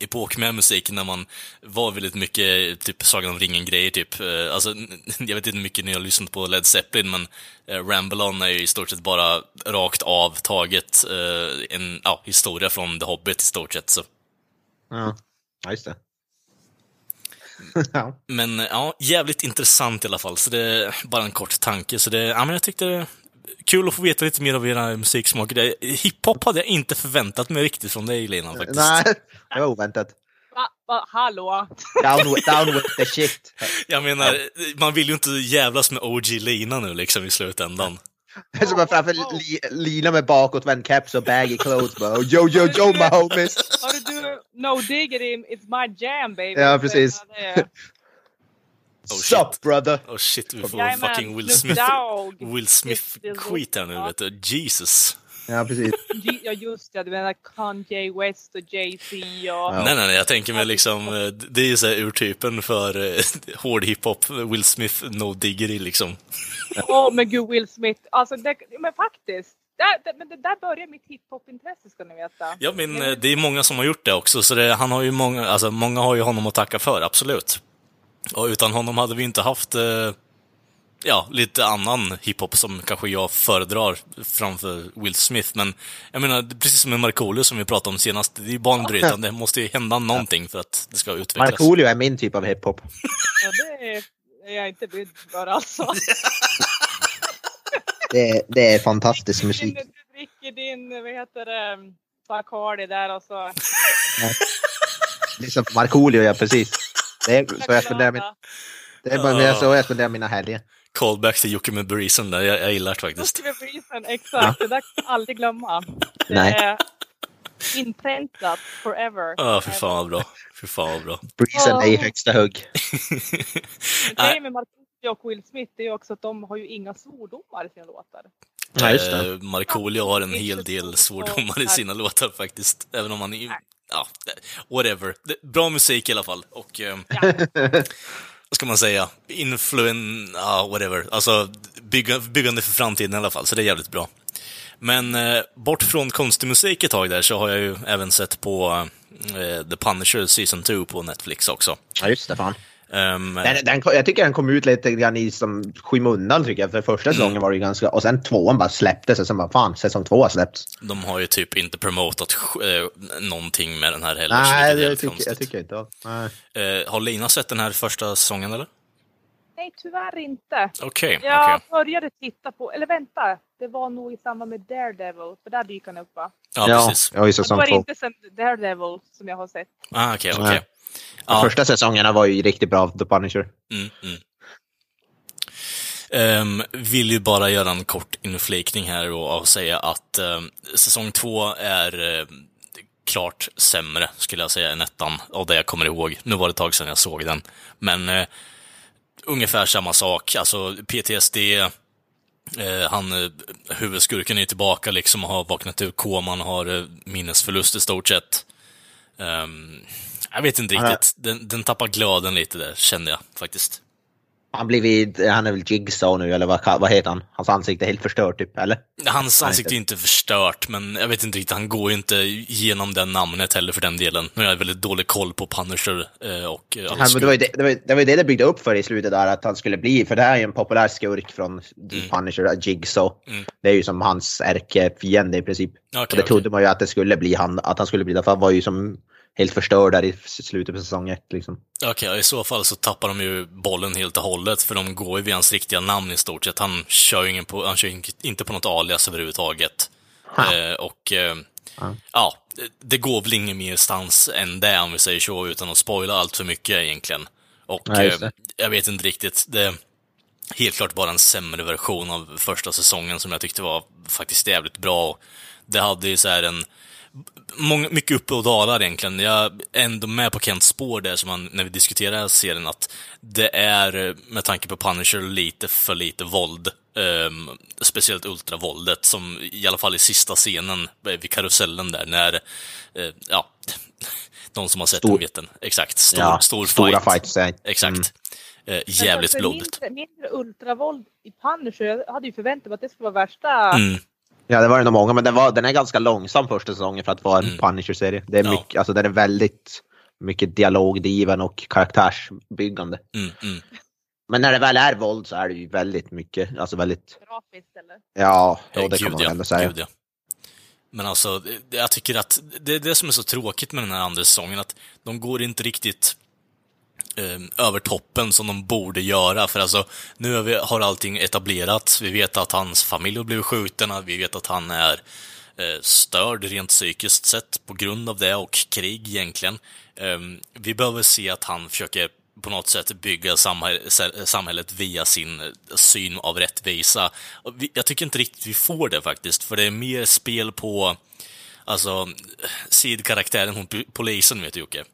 epok med musiken när man var väldigt mycket typ Sagan om ringen-grejer typ. Eh, Alltså, jag vet inte hur mycket ni har lyssnat på Led Zeppelin, men eh, Ramble On är ju i stort sett bara rakt av taget eh, en ja, historia från The Hobbit i stort sett. Så. Ja, ja just det. Men ja, jävligt intressant i alla fall, så det är bara en kort tanke. Så det, ja men jag tyckte kul att få veta lite mer av era musiksmaker. Hiphop hade jag inte förväntat mig riktigt från dig, Lena, faktiskt. Nej, det var oväntat. Va, va, hallå? Down with, down with the shit. Jag menar, man vill ju inte jävlas med OG Lina nu liksom i slutändan. Det är som att framför li, Lina med bakåtvänd caps och baggy clothes bara Yo, yo, yo, my homies! Hörru du, No Diggity, it's my jam baby. Ja, precis. Oh, Sup shit. brother! Oh shit, vi får Jajamän, fucking Will Smith. Will Smith-skit här nu, Ja. vet du. Jesus. Ja, precis. Ja just det, du menar Kanye West och Jay-Z och... Ja. Nej, nej, nej, jag tänker mig liksom, eh, det är ju så här urtypen för eh, hård hiphop, Will Smith, no diggery liksom. Åh men gud Will Smith, alltså det, men faktiskt. där, där, men det där börjar mitt hiphop-intresse ska ni veta. Ja, men eh, det är många som har gjort det också, så det, han har ju många, alltså många har ju honom att tacka för, absolut. Och utan honom hade vi inte haft, eh, ja, lite annan hiphop som kanske jag föredrar framför Will Smith, men jag menar, är precis som med Markoolio som vi pratade om senast, det är ju banbrytande, det måste ju hända någonting för att det ska utvecklas. Markoolio är min typ av hiphop. Ja, det är jag inte byggd för alltså. Det, det är fantastisk musik. du dricker din, vad heter det, Bacardi där och så. Liksom Markoolio, ja precis. Det är så jag spenderar, min, det är bara så jag spenderar mina helger. Callback till Jocke med Breezen där, jag, jag gillar det faktiskt. Just det, Breezen, exakt. Det där kan jag aldrig glömma. Det Nej. är inpräntat forever. Ja, för fan vad bra. För fan vad bra. Breezen är i högsta hugg. Men Grejen med Markoolio och Will Smith är ju också att de har ju inga svordomar i sina låtar. Ja, just det. Eh, Markoolio har en hel del svordomar i sina låtar faktiskt. Även om han är... Ja, whatever. Bra musik i alla fall. Och... Eh, vad ska man säga? Influen... Ja, whatever. Alltså, bygga, byggande för framtiden i alla fall, så det är jävligt bra. Men eh, bort från konstig musik ett tag där så har jag ju även sett på eh, The Punisher Season 2 på Netflix också. Ja, just det. Fan. Ehm, Den, den, jag tycker den kom ut lite grann i som skymundan tycker jag. För första säsongen var det ju ganska... Och sen tvåan bara släpptes och sen bara fan, säsong två har släppts. De har ju typ inte promotat eh, någonting med den här heller. Nej, är jag tycker, jag tycker inte Nej. Eh, har Lina sett den här första säsongen eller? Nej, tyvärr inte. Okej, Jag okej. började titta på, eller vänta, det var nog i samband med Daredevil, för där dyker han upp va? Ja, Ja, precis. ja, i säsong det två. inte sen Daredevil som jag har sett. Ah, okej, Nej. okej. De Ja, första säsongerna var ju riktigt bra, The Punisher. mm, mm. Ehm, vill ju bara göra en kort inflikning här och, och säga att ehm, säsong två är eh, klart sämre, skulle jag säga, än ettan, av det jag kommer ihåg. Nu var det ett tag sedan jag såg den. Men eh, ungefär samma sak. Alltså PTSD, eh, han, eh, huvudskurken är tillbaka liksom och har vaknat ur koman, har eh, minnesförlust i stort sett. Ehm, jag vet inte riktigt. Den, den tappar glöden lite där, kände jag faktiskt. Han, blivit, han är väl Jigsaw nu, eller vad, vad heter han? Hans ansikte är helt förstört typ, eller? Hans ansikte är inte förstört, men jag vet inte riktigt, han går ju inte igenom det namnet heller för den delen. Nu har jag väldigt dålig koll på Punisher eh, och eh, alla Han, men det, var ju det, det, var, det var det det byggde upp för i slutet där, att han skulle bli, för det här är ju en populär skurk från The Punisher, Jigsaw. Mm. Det är ju som hans ärkefiende i princip. Okej, och det trodde okej. man ju att det skulle bli han, att han skulle bli det, för han var ju som helt förstörd där i slutet på säsong ett liksom. Okej, i så fall så tappar de ju bollen helt och hållet, för de går ju via hans riktiga namn i stort sett. Han kör ju ingen på, han kör inte på något alias överhuvudtaget. Eh, och eh, Ja. ja, det- går väl ingen mer stans än det, om vi säger så, utan att spoila allt för mycket egentligen. Och Ja, eh, jag vet inte riktigt, det är helt klart bara en sämre version av första säsongen som jag tyckte var faktiskt jävligt bra. Det hade ju så här en många, mycket uppe och dalar egentligen. Jag är ändå med på Kents spår där, som man, när vi diskuterar serien, att det är, med tanke på Punisher, lite för lite våld. Ehm, speciellt ultravåldet, som i alla fall i sista scenen vid karusellen där, när, eh, ja, de som har sett Stor- den vet den. Exakt, stor, ja, stor stora fight. fights. eh. Exakt. Mm. Eh, jävligt blodigt. Mindre, mindre ultravåld i Punisher, jag hade ju förväntat mig att det skulle vara värsta... Mm. Ja, det var det nog många, men den, var, den är ganska långsam första säsongen för att vara en Mm. Punisher-serie. Det är Ja. mycket, alltså den är väldigt mycket dialogdriven och karaktärsbyggande. Mm, mm. Men när det väl är våld så är det ju väldigt mycket, alltså väldigt, Grafiskt eller? ja, jo, det kan gud, man ja. ändå säga. Gud, ja. Men alltså, jag tycker att det är det som är så tråkigt med den här andra säsongen, att de går inte riktigt eh, över toppen som de borde göra. För alltså, nu har, vi, har allting etablerats. Vi vet att hans familj har blivit skjuten, vi vet att han är eh, störd rent psykiskt sett på grund av det och krig egentligen. Eh, vi behöver se att han försöker på något sätt bygga samhället via sin eh, syn av rättvisa. Jag tycker inte riktigt vi får det faktiskt, för det är mer spel på Alltså, sidkaraktären, hon polisen vet du Jocke.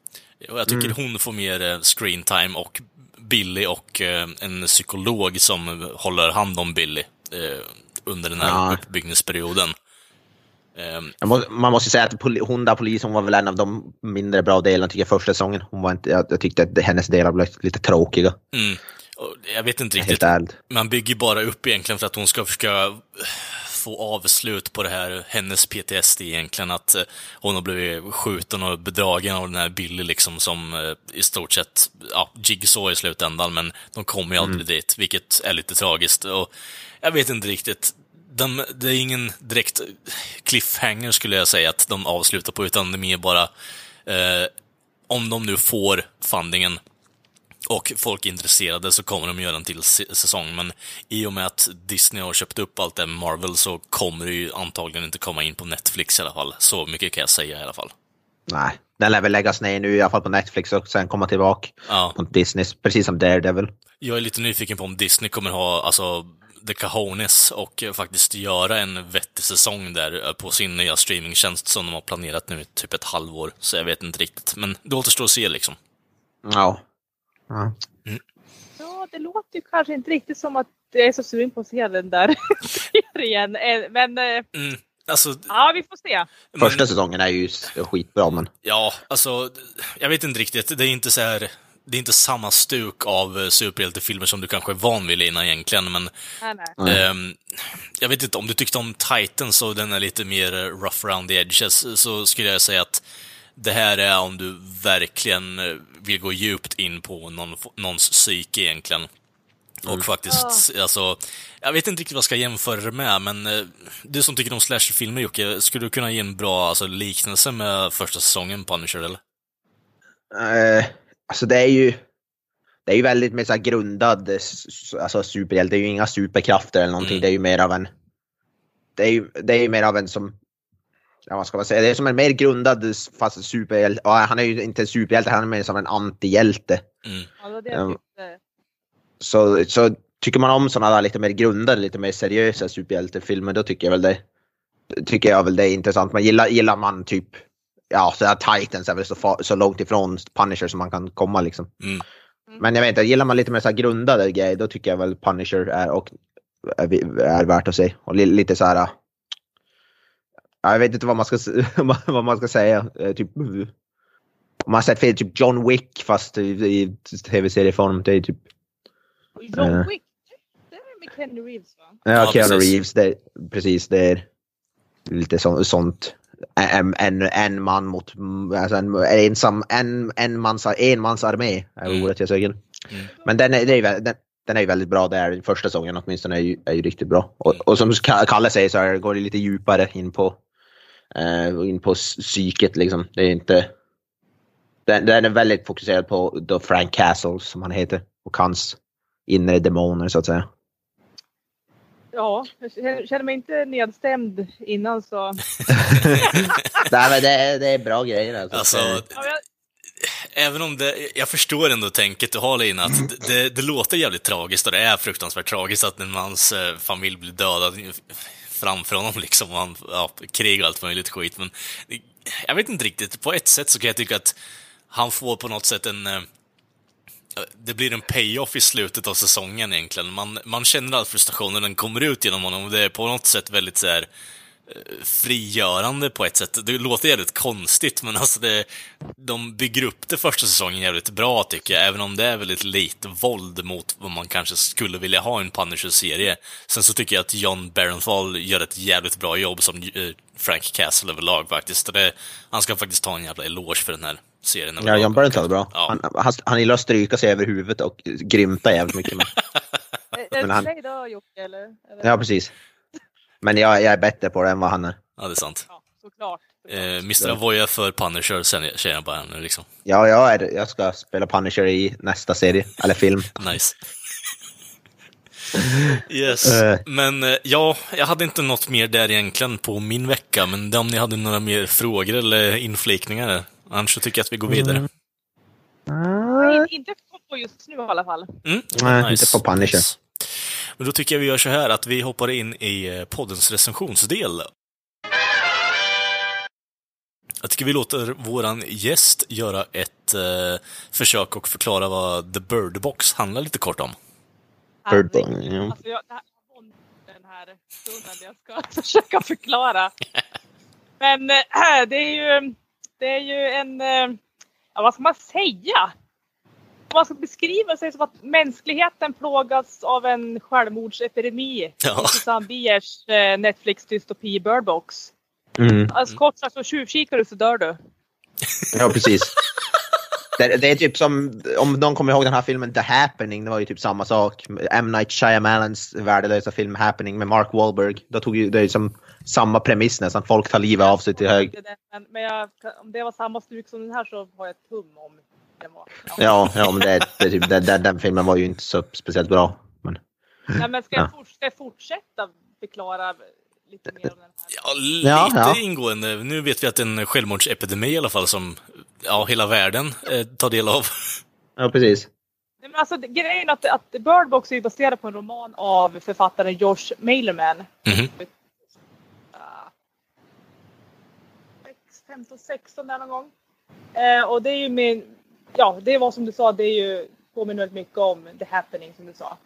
Och jag tycker hon får mer eh, screen time och Billy och eh, en psykolog som håller hand om Billy eh, under den här Ja. uppbyggnadsperioden. Eh, må, man måste säga att hon där polisen var väl en av de mindre bra delarna tycker jag första säsongen. Hon var inte, jag, jag tyckte att hennes delar blev lite tråkiga. mm, jag vet inte riktigt. Man bygger bara upp egentligen för att hon ska försöka få avslut på det här, hennes PTSD egentligen, att eh, hon har blivit skjuten och bedragen av den här Billy liksom som eh, i stort sett, ja, Jigsaw i slutändan, men de kommer ju aldrig dit, vilket är lite tragiskt. Och jag vet inte riktigt, de, det är ingen direkt cliffhanger skulle jag säga att de avslutar på, utan det är mer bara eh, om de nu får fundingen och folk är intresserade så kommer de göra en till säsong, men i och med att Disney har köpt upp allt det Marvel så kommer det ju antagligen inte komma in på Netflix i alla fall. Så mycket kan jag säga i alla fall. Nej, den lär väl läggas ner nu i alla fall på Netflix och sen komma tillbaka Ja. på Disney, precis som Daredevil. Jag är lite nyfiken på om Disney kommer ha, alltså, the cojones och faktiskt göra en vettig säsong där på sin nya streamingtjänst som de har planerat nu i typ ett halvår. Så jag vet inte riktigt, men det återstår att se liksom. Ja. Ja. Ja, det låter ju kanske inte riktigt som att jag är så sugen på att se den där serien. Eh, Men eh, Mm, alltså, ja, vi får se. Första men- säsongen är ju skitbra, men Ja, alltså, jag vet inte riktigt. Det är inte så här, det är inte samma stuk av eh, superhjältefilmer som du kanske är van vid Lina egentligen, men Nej, nej. Mm. ehm, jag vet inte, om du tyckte om Titans och den är lite mer rough around the edges, så skulle jag säga att det här är om du verkligen eh, vill gå djupt in på någon, någons psyke egentligen. Och faktiskt, alltså, jag vet inte riktigt vad jag ska jämföra det med, men eh, du som tycker om slasherfilmer Jocke, skulle du kunna ge en bra alltså, liknelse med första säsongen Punisher, eller? Eh, alltså det är ju det är ju väldigt mer så här grundad alltså superhjälte. Det är ju inga superkrafter eller någonting. Mm. Det är ju mer av en... Det är ju, det är ju mer av en som... Ja, vad ska man säga? Det är som en mer grundad fast superhjälte. Ja, han är ju inte en superhjälte, han är mer som en antihjälte. Mm. Ja, det det tyckte. Så, så tycker man om sådana där lite mer grundade, lite mer seriösa superhjältefilmer, då tycker jag väl det, tycker jag väl det är intressant. Men gillar, gillar man typ, ja, så här Titans är väl så, fa- så långt ifrån Punisher som man kan komma liksom. Mm. Men jag vet inte, gillar man lite mer så här grundade grejer, då tycker jag väl Punisher är, och, är, är värt att se. Och li, lite så här, jag vet inte vad man ska, vad man ska säga. Eh, Typ, om man har sett fel, typ John Wick fast i, i tv-serieform. Det är typ John Eh. Wick, det är med Kenny Reeves va? Ja, Ja, Keanu precis. Reeves, det, precis. Det är lite så, sånt. En, en, en man mot, alltså en ensam, en, en mans, en mans armé är Mm. ordet jag söker. Mm. Men den är, den, den är ju väldigt bra där. Första säsongen åtminstone är ju, är ju riktigt bra. Och, och som Ka- Kalle säger så går det lite djupare in på, eh, in på psyket liksom. Det är inte... Den, den är väldigt fokuserad på då Frank Castle som han heter och hans inre demoner så att säga. Ja, jag känner- mig inte nedstämd innan så. Nej, men det, är, det är bra grejer alltså. Alltså, Ja, jag, även om det, jag förstår ändå tänket du har Lina, att det- det, det låter jävligt tragiskt och det är fruktansvärt tragiskt att en mans eh, familj blir dödad framför honom liksom, och han, ja, krig och allt möjligt skit, men jag vet inte riktigt, på ett sätt så kan jag tycka att han får på något sätt en eh, det blir en payoff i slutet av säsongen egentligen. Man, man känner all frustration när den kommer ut genom honom och det är på något sätt väldigt så här frigörande på ett sätt. Det låter jävligt konstigt, men alltså det, de bygger upp det första säsongen jävligt bra tycker jag, även om det är väldigt lite våld mot vad man kanske skulle vilja ha i en Punisher-serie. Sen så tycker jag att John Barenthal gör ett jävligt bra jobb som eh, Frank Castle överlag faktiskt. Det, han ska faktiskt ta en jävla eloge för den här serien. Ja. John Bernthal är bra. Ja. Han, han, han gillar att stryka sig över huvudet och grymta jävligt mycket. Men, är det han- dig då Jocke eller? ja, precis. Men jag, jag är bättre på det än vad han är. Ja, det är sant. Ja, såklart. Eh, Mr. Avoya för Punisher, sen säger jag bara nu liksom. Ja, jag, är, jag ska spela Punisher i nästa serie, eller film. Nice. Yes. Eh. Men eh, ja, jag hade inte något mer där egentligen på min vecka, men om ni hade några mer frågor eller inflikningar, annars så tycker jag att vi går vidare. Nej, inte på just nu i alla fall. Mm. Nej, inte på Punisher. Yes. Men då tycker jag vi gör så här att vi hoppar in i eh, poddens recensionsdel. Jag tycker vi låter våran gäst göra ett eh, försök och förklara vad The Bird Box handlar lite kort om. Bird Box, ja. Alltså, jag, den här stunden jag ska försöka förklara. Men äh, det är ju, det är ju en, äh, vad ska man säga? Man ska beskriva sig som att mänskligheten plågas av en självmordsepidemi. Ja. Susanne Biers eh, Netflix-dystopi Bird Box. Mm. Alltså kort sagt, så tjuvkikar du så dör du. Ja, precis. Det, det är typ som, om någon kommer ihåg den här filmen The Happening, det var ju typ samma sak. M. Night Shyamalans värdelösa film Happening med Mark Wahlberg. Då tog ju, det är ju som samma premiss nästan, folk tar livet av sig till hög. Men jag, om det var samma stuk som den här så har jag ett hum om den var. Ja. Ja, ja men det, det, typ, det, den, den filmen var ju inte så speciellt bra. Men, Nej, men ska, jag Ja. fort, ska jag fortsätta förklara lite mer om den här? Ja, lite Ja, ja. ingående. Nu vet vi att det är en självmordsepidemi i alla fall som ja, hela världen eh, tar del av. ja, precis. Nej, men alltså, det- grejen är att, att Bird Box är ju baserad på en roman av författaren Josh Mailerman. Mhm. Ah. 15, 16 där någon gång. Eh, och det är ju min, ja det var som du sa, det är ju påminner väldigt mycket om The Happening som du sa.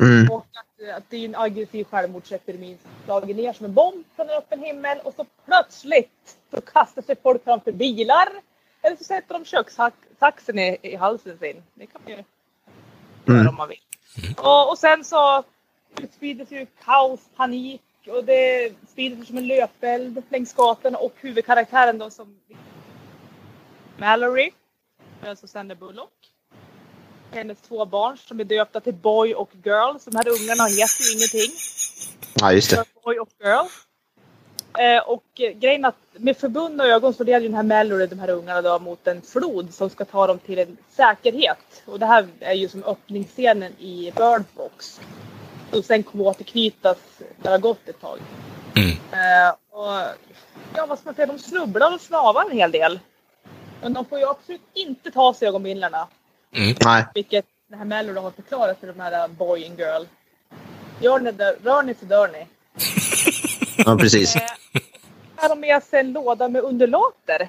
Mm. Och att, att det är en aggressiv självmordsepidemi som slager ner som en bomb från en öppen himmel och så plötsligt så kastar sig folk framför bilar. Eller så sätter de kökssaxen i, i halsen sin. Det kan man ju Mm. göra om man vill. Och, och sen så utsprider sig ju kaos, panik och det sprider sig som en löpeld längs gatan och huvudkaraktären då som Mallory, alltså Sandra Bullock. Hennes två barn som är döpta till Boy och Girl. Så de här ungarna heter ju ingenting. Ja, just det. Boy och Girl. Eh, och eh, grejen att med förbundna ögon så leder ju den här Mallory de här ungarna då mot en flod som ska ta dem till en säkerhet. Och det här är ju som öppningsscenen i Bird Box. Och sen kommer återknytas när det har gått ett tag. Mm. Eh, och ja, vad ska man säga, de snubblar och snavar en hel del. Men de får ju absolut inte ta sig ögonbindlarna. Mm. Nej. Vilket den här Mallory har förklarat för de här uh, boy and girl. Gör ni det, rör ni så dör ni. Ja, precis. Eh, har de med sig en låda med underlåter.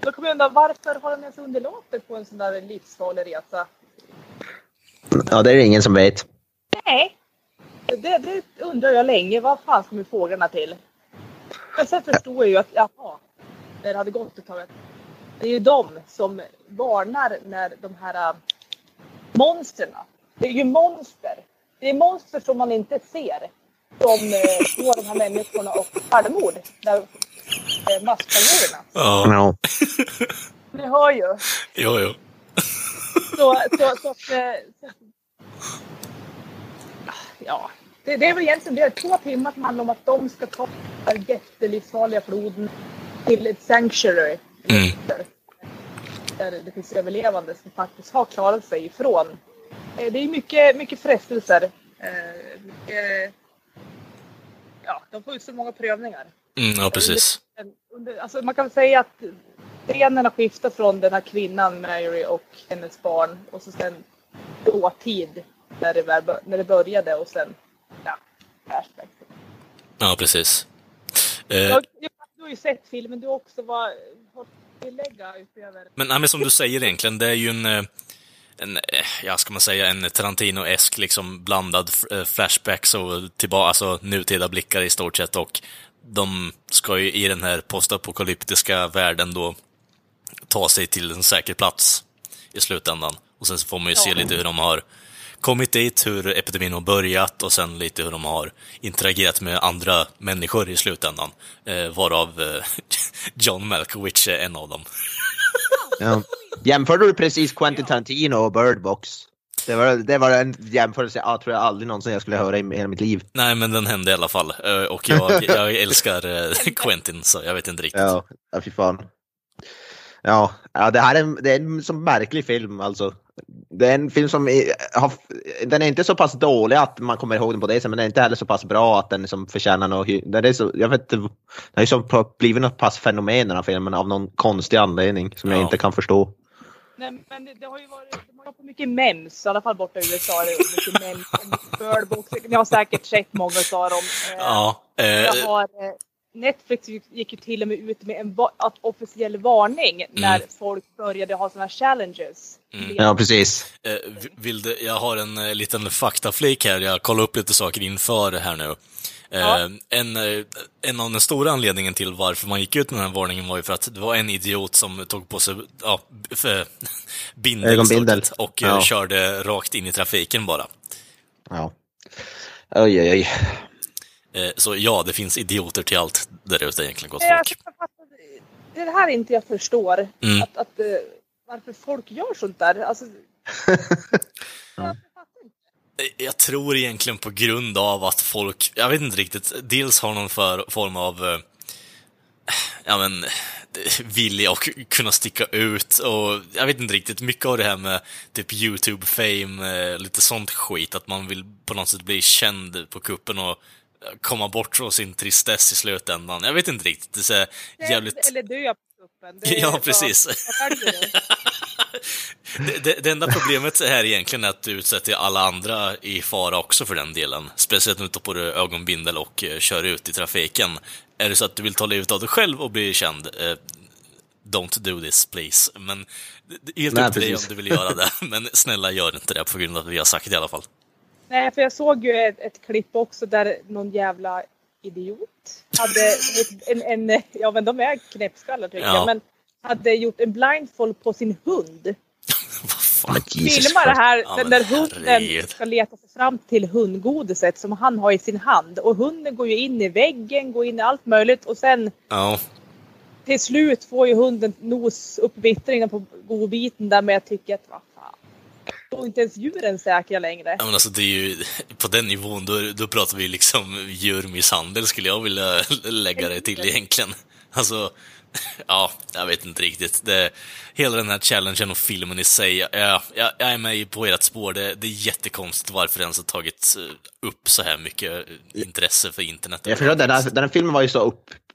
Då kommer jag undra varför har de med sig underlåter på en sån där livsfarlig resa? Ja, det är det ingen som vet. Nej, det, det undrar jag länge. Vad fan ska vi fåglarna till? Men sen förstår jag ju att, jaha, när det hade gått ett tag, det är ju de som varnar när de här äh, monstren, det är ju monster. Det är monster som man inte ser som äh, får de här människorna och självmord. Där, äh, masssjälvmorden. Ja, Ja. Ni hör ju. jo, jo. Så, så, så, så Ja, det, det är väl egentligen det. Två timmar som handlar om att de ska ta jättelivsfarliga floden till ett sanctuary. Mm. Där det finns överlevande som faktiskt har klarat sig ifrån. Eh, Det är mycket, mycket frestelser. Eh, Mycket, ja, de får ut så många prövningar. Mm, ja, precis. Alltså man kan säga att scenen har skiftat från den här kvinnan, Mary, och hennes barn och så sen dåtid när det, när det började och sen ja, flashback. Ja, precis. Eh, Jag, jag, du har ju sett filmen, du också. Vad har du tillägga utöver? Men, nej, men som du säger egentligen, det är ju en, eh, en eh, ja, ska man säga, en Tarantino-esk liksom blandad eh, flashbacks och tillbaka, alltså nutida blickar i stort sett och de ska ju i den här postapokalyptiska världen då ta sig till en säker plats i slutändan. Och sen så får man ju se Ja. lite hur de har kommit dit, hur epidemin har börjat och sen lite hur de har interagerat med andra människor i slutändan. Eh, varav eh, John Malkovich är en av dem. Ja. Jämförde du precis Quentin Tarantino och Bird Box? Det var, det var en jämförelse jag tror jag aldrig någonsin jag skulle höra i hela mitt liv. Nej, men den hände i alla fall. Eh, Och jag, jag älskar eh, Quentin, så jag vet inte riktigt. Ja, ja fy fan. Ja, ja det här är en, det är en så märklig film alltså. Det är en film som är, har, den är inte så pass dålig att man kommer ihåg den på det sättet, men den är inte heller så pass bra att den liksom förtjänar något. hy- Den är så, jag vet inte, den har ju så på- blivit något pass fenomen den här filmen av någon konstig anledning som jag Ja. inte kan förstå. Nej, men det, det har ju varit, de har mycket mems, i alla fall borta i USA. Det är mycket mems om Bird Box. Ni har säkert sett många av dem. Eh, Ja, Jag eh, har, eh, Netflix gick ju till och med ut med en officiell varning när folk började ha såna här challenges. Ja, precis. Eh, vill du, jag har en eh, liten faktaflik här, jag kollar upp lite saker inför här nu. Eh, Ja. en, eh, en av den stora anledningen till varför man gick ut med den här varningen var ju för att det var en idiot som tog på sig ja, bindel, och eh, Ja. körde rakt in i trafiken bara. Ja. Oj, oj, oj. Eh, så ja, det finns idioter till allt där ute egentligen, gott alltså, folk. det är det här inte jag förstår. Mm. Att, att, eh, varför folk gör sånt där. Alltså, Jag tror egentligen på grund av att folk, jag vet inte riktigt, dels har någon för, form av eh, ja men, vilja att kunna sticka ut och jag vet inte riktigt, mycket av det här med typ YouTube-fame, eh, lite sånt skit, att man vill på något sätt bli känd på kuppen och komma bort från sin tristess i slutändan. Jag vet inte riktigt, det är så jävligt... Eller dö på kuppen. Det Ja, precis. Det, det, det enda problemet här egentligen är att du utsätter alla andra i fara också för den delen. Speciellt om du tar på dig ögonbindel och eh, kör ut i trafiken. Är det så att du vill ta livet av dig själv och bli känd, eh, don't do this please. Men det- det är helt Nej, upp till dig om du vill göra det. Men snälla gör inte det på grund av att vi har sagt det i alla fall. Nej, för jag såg ju ett, ett klipp också där någon jävla idiot hade en, en ja men de är knäppskallar tycker Ja. jag, men hade gjort en blindfold på sin hund. Fan? Filmar det här Ja, där hunden herregud. ska leta sig fram till hundgodiset som han har i sin hand. Och hunden går ju in i väggen, går in i allt möjligt och sen Ja, till slut får ju hunden nosuppvittringen på godbiten där men jag tycker att vad är inte ens djuren säkra längre. Ja, men alltså det är ju, på den nivån, då, då pratar vi liksom djurmisshandel skulle jag vilja lägga det till egentligen. Alltså, ja, jag vet inte riktigt. Det, hela den här challengen och filmen i sig, ja, jag, jag är med på ert spår. Det, det är jättekonstigt varför det ens har tagit upp så här mycket intresse för internet. Jag förstår, den, här, den här filmen var ju så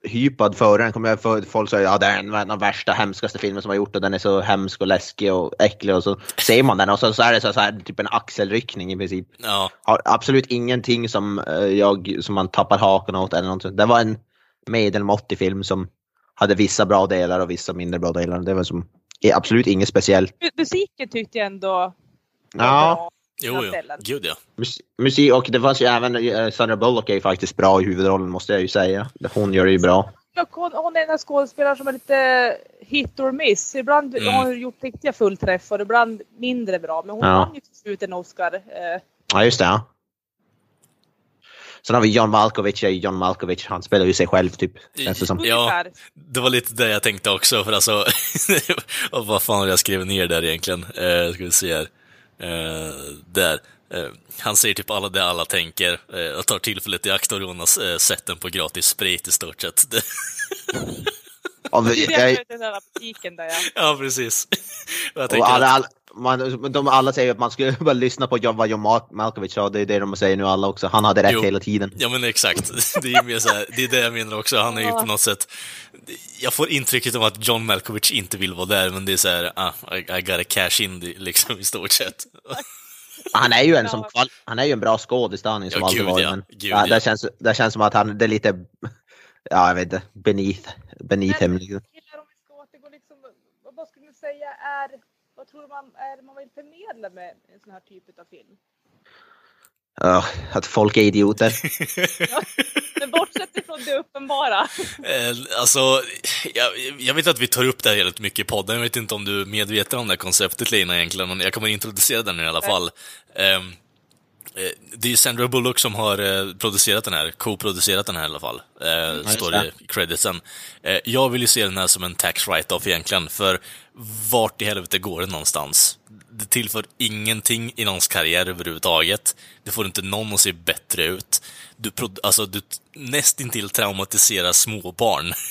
upphypad före den. Kommer jag för, folk sa ja, det är en av de värsta, hemskaste filmen som har gjort och den är så hemsk och läskig och äcklig och så ser man den och så, så är det så, så här, typ en axelryckning i princip. Ja, Har absolut ingenting som, eh, jag, som man tappar haken åt eller någonting. Det var en medelmåttig film som hade vissa bra delar och vissa mindre bra delar. Det var som är absolut inget speciellt. Mu- Musiken tyckte jag ändå var Ja, bra. Jo, jo. Gud ja. mus- musik och det fanns ju även eh, Sandra Bullock är ju faktiskt bra i huvudrollen måste jag ju säga. Hon gör det ju bra. Hon, hon är en av skådespelare som är lite hit or miss. Ibland Mm. har hon gjort riktiga fullträffar, ibland mindre bra. Men hon Ja. vann ju till slut en Oscar. Eh, Ja, just det. Ja. Sen har vi John Malkovich, ja, John Malkovich, han spelar ju sig själv typ. Ja. Det var lite det jag tänkte också, för alltså... och vad fan har jag skrivit ner där egentligen? Eh, ska vi se här. Eh, där. Eh, han säger typ alla det alla tänker. Eh, jag tar tillfället i akt och rånar eh, sätten på gratis sprit i stort sett. Det, Och, Det jag, är den där butiken där ja. ja, precis. Jag och tänker alla, alla, man, de alla säger att man skulle bara lyssna på vad John Mal- Malkovich sa, det är det de säger nu alla också. Han hade rätt Jo. hela tiden. Ja men exakt, det är, mer så här, det är det jag menar också. Han är ju på något sätt... Jag får intrycket av att John Malkovich inte vill vara där, men det är så här, ah, I, I gotta cash in det, liksom i stort sett. Han är ju en, som han är ju en bra skådis, det har han ju som Ja, gud, varit. ja. Men, Gud, ja, ja. Det, känns, det känns som att han, det är lite, ja jag vet inte, beneath, beneath him. liksom. Killar, om vi ska återgå liksom, vad- vad skulle ni säga är, vad tror man är det man vill förmedla med en sån här typ av film? Ja, att folk är idioter. Men bortsett ifrån det uppenbara. Eh, alltså, jag, jag vet att vi tar upp det här väldigt mycket i podden. Jag vet inte om du är medveten om det här konceptet, Lina, egentligen, men jag kommer introducera den i alla fall. Eh, det är Sandra Bullock som har eh, producerat den här, co-producerat den här i alla fall. Eh, står det. i creditsen. Eh, jag vill ju se den här som en tax write-off egentligen, för vart i helvete går det någonstans? Det tillför ingenting i någons karriär överhuvudtaget. Det får inte någon att se bättre ut. Du, alltså, du nästintill traumatiserar småbarn.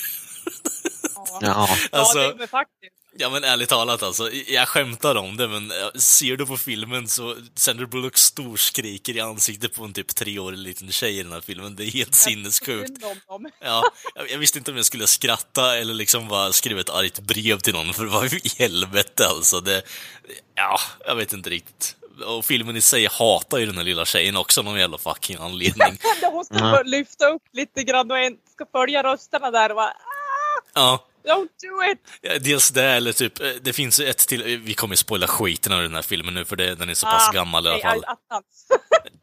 Ja, Ja. Alltså- ja det, men faktiskt. Ja men ärligt talat alltså, jag skämtar om det men eh, ser du på filmen så Sandra Bullock storskriker i ansiktet på en typ treårig liten tjej i den här filmen. Det är helt sinnessjukt. Ja, jag- visste inte om jag skulle skratta eller liksom bara skriva ett argt brev till någon för vad i helvete alltså. Det, ja, jag vet inte riktigt. och filmen i sig hatar ju den här lilla tjejen också av någon jävla fucking anledning. Hon ska bara lyfta upp lite grann och en ska följa rösterna där och bara ah, Ja, Don't do it! Dels det, eller typ, eh, det finns ett till, eh, vi kommer ju spoila skiten av den här filmen nu för det, den är så pass Ah, gammal i alla fall.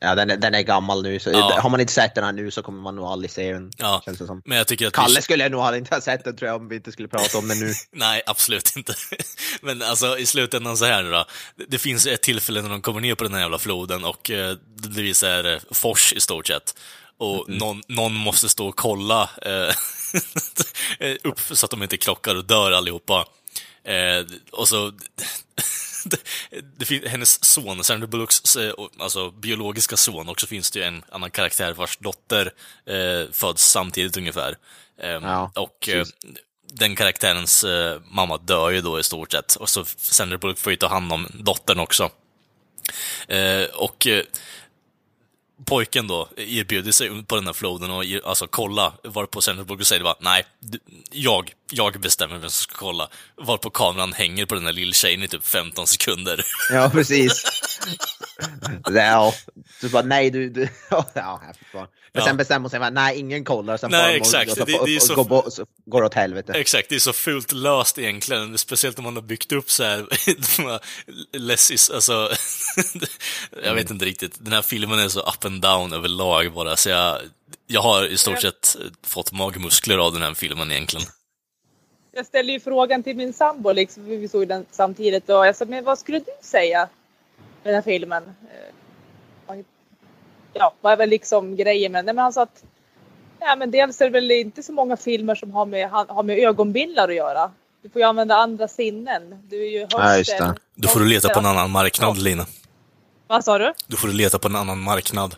Ja, den, är- den är gammal nu, så Ja. har man inte sett den här nu så kommer man nog aldrig se den. Ja. Känns det som. Men jag tycker att Kalle vi, skulle nog aldrig inte ha sett den tror jag om vi inte skulle prata om den nu. Nej, absolut inte. Men alltså i slutändan så här nu då. Det- finns ett tillfälle när de kommer ner på den här jävla floden och eh, det visar fors i stort sett. Och någon, någon måste stå och kolla eh, upp så att de inte krockar och dör allihopa. Eh, och så... det, det finns, hennes son, Sandra Bullocks eh, alltså, biologiska son, och så finns det ju en annan karaktär vars dotter eh, föds samtidigt ungefär. Eh, Ja, och eh, den karaktärens eh, mamma dör ju då i stort sett. Och så Sandra Bullock får ju ta hand om dottern också. Och pojken då erbjuder sig på den här floden och alltså kolla, varpå Bullock säger bara nej, jag, jag bestämmer vem som ska kolla. Varpå kameran hänger på den här lilltjejen i typ 15 sekunder. Ja, precis. Ja. Du bara, nej du, du. Ja. Men Ja. sen bestämmer hon sig för nej, ingen kollar. Sen Nej, exakt. Och så, Det- det är och, så- och, går, så går åt helvete. Exakt, det är så fult löst egentligen. Speciellt om man har byggt upp så här, de här lessis, alltså, jag vet inte riktigt. Den här filmen är så up and down överlag bara, så jag, jag har i stort sett fått magmuskler av den här filmen egentligen. Jag ställde ju frågan till min sambo, liksom, vi såg den samtidigt. Och jag sa, men vad skulle du säga med den här filmen? Eh, Ja, vad är väl liksom grejen med den? Men han sa att ja, men dels är det väl inte så många filmer som har med, har med ögonbindlar att göra. Du får ju använda andra sinnen. Du är ju hörsel. Ja, just det. Då får du leta på en annan marknad, Lina. Vad sa du? Då får du leta på en annan marknad.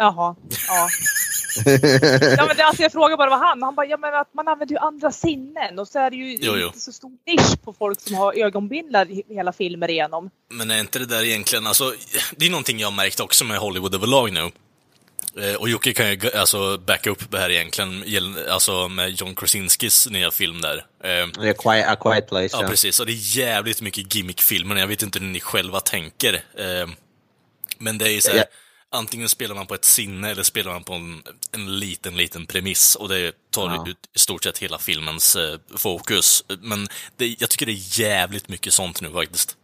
Jaha, ja. ja men det, alltså jag frågar bara vad han, han bara, ja men att man använder ju andra sinnen och så är det ju Jo, jo. inte så stor nisch på folk som har ögonbindlar hela filmer igenom. Men är inte det där egentligen, alltså, det är någonting jag har märkt också med Hollywood överlag nu. Eh, Och Jocke kan ju alltså backa upp det här egentligen, alltså med John Krasinskis nya film där. Eh, Det är quiet, a quiet place. Ja, Ja, precis. Och det är jävligt mycket gimmickfilmer. Jag vet inte hur ni själva tänker. Eh, men det är ju så här, Ja. Antingen spelar man på ett sinne eller spelar man på en, en liten, liten premiss. Och det tar Ja. ut i stort sett hela filmens eh, fokus. Men det, jag tycker det är jävligt mycket sånt nu faktiskt.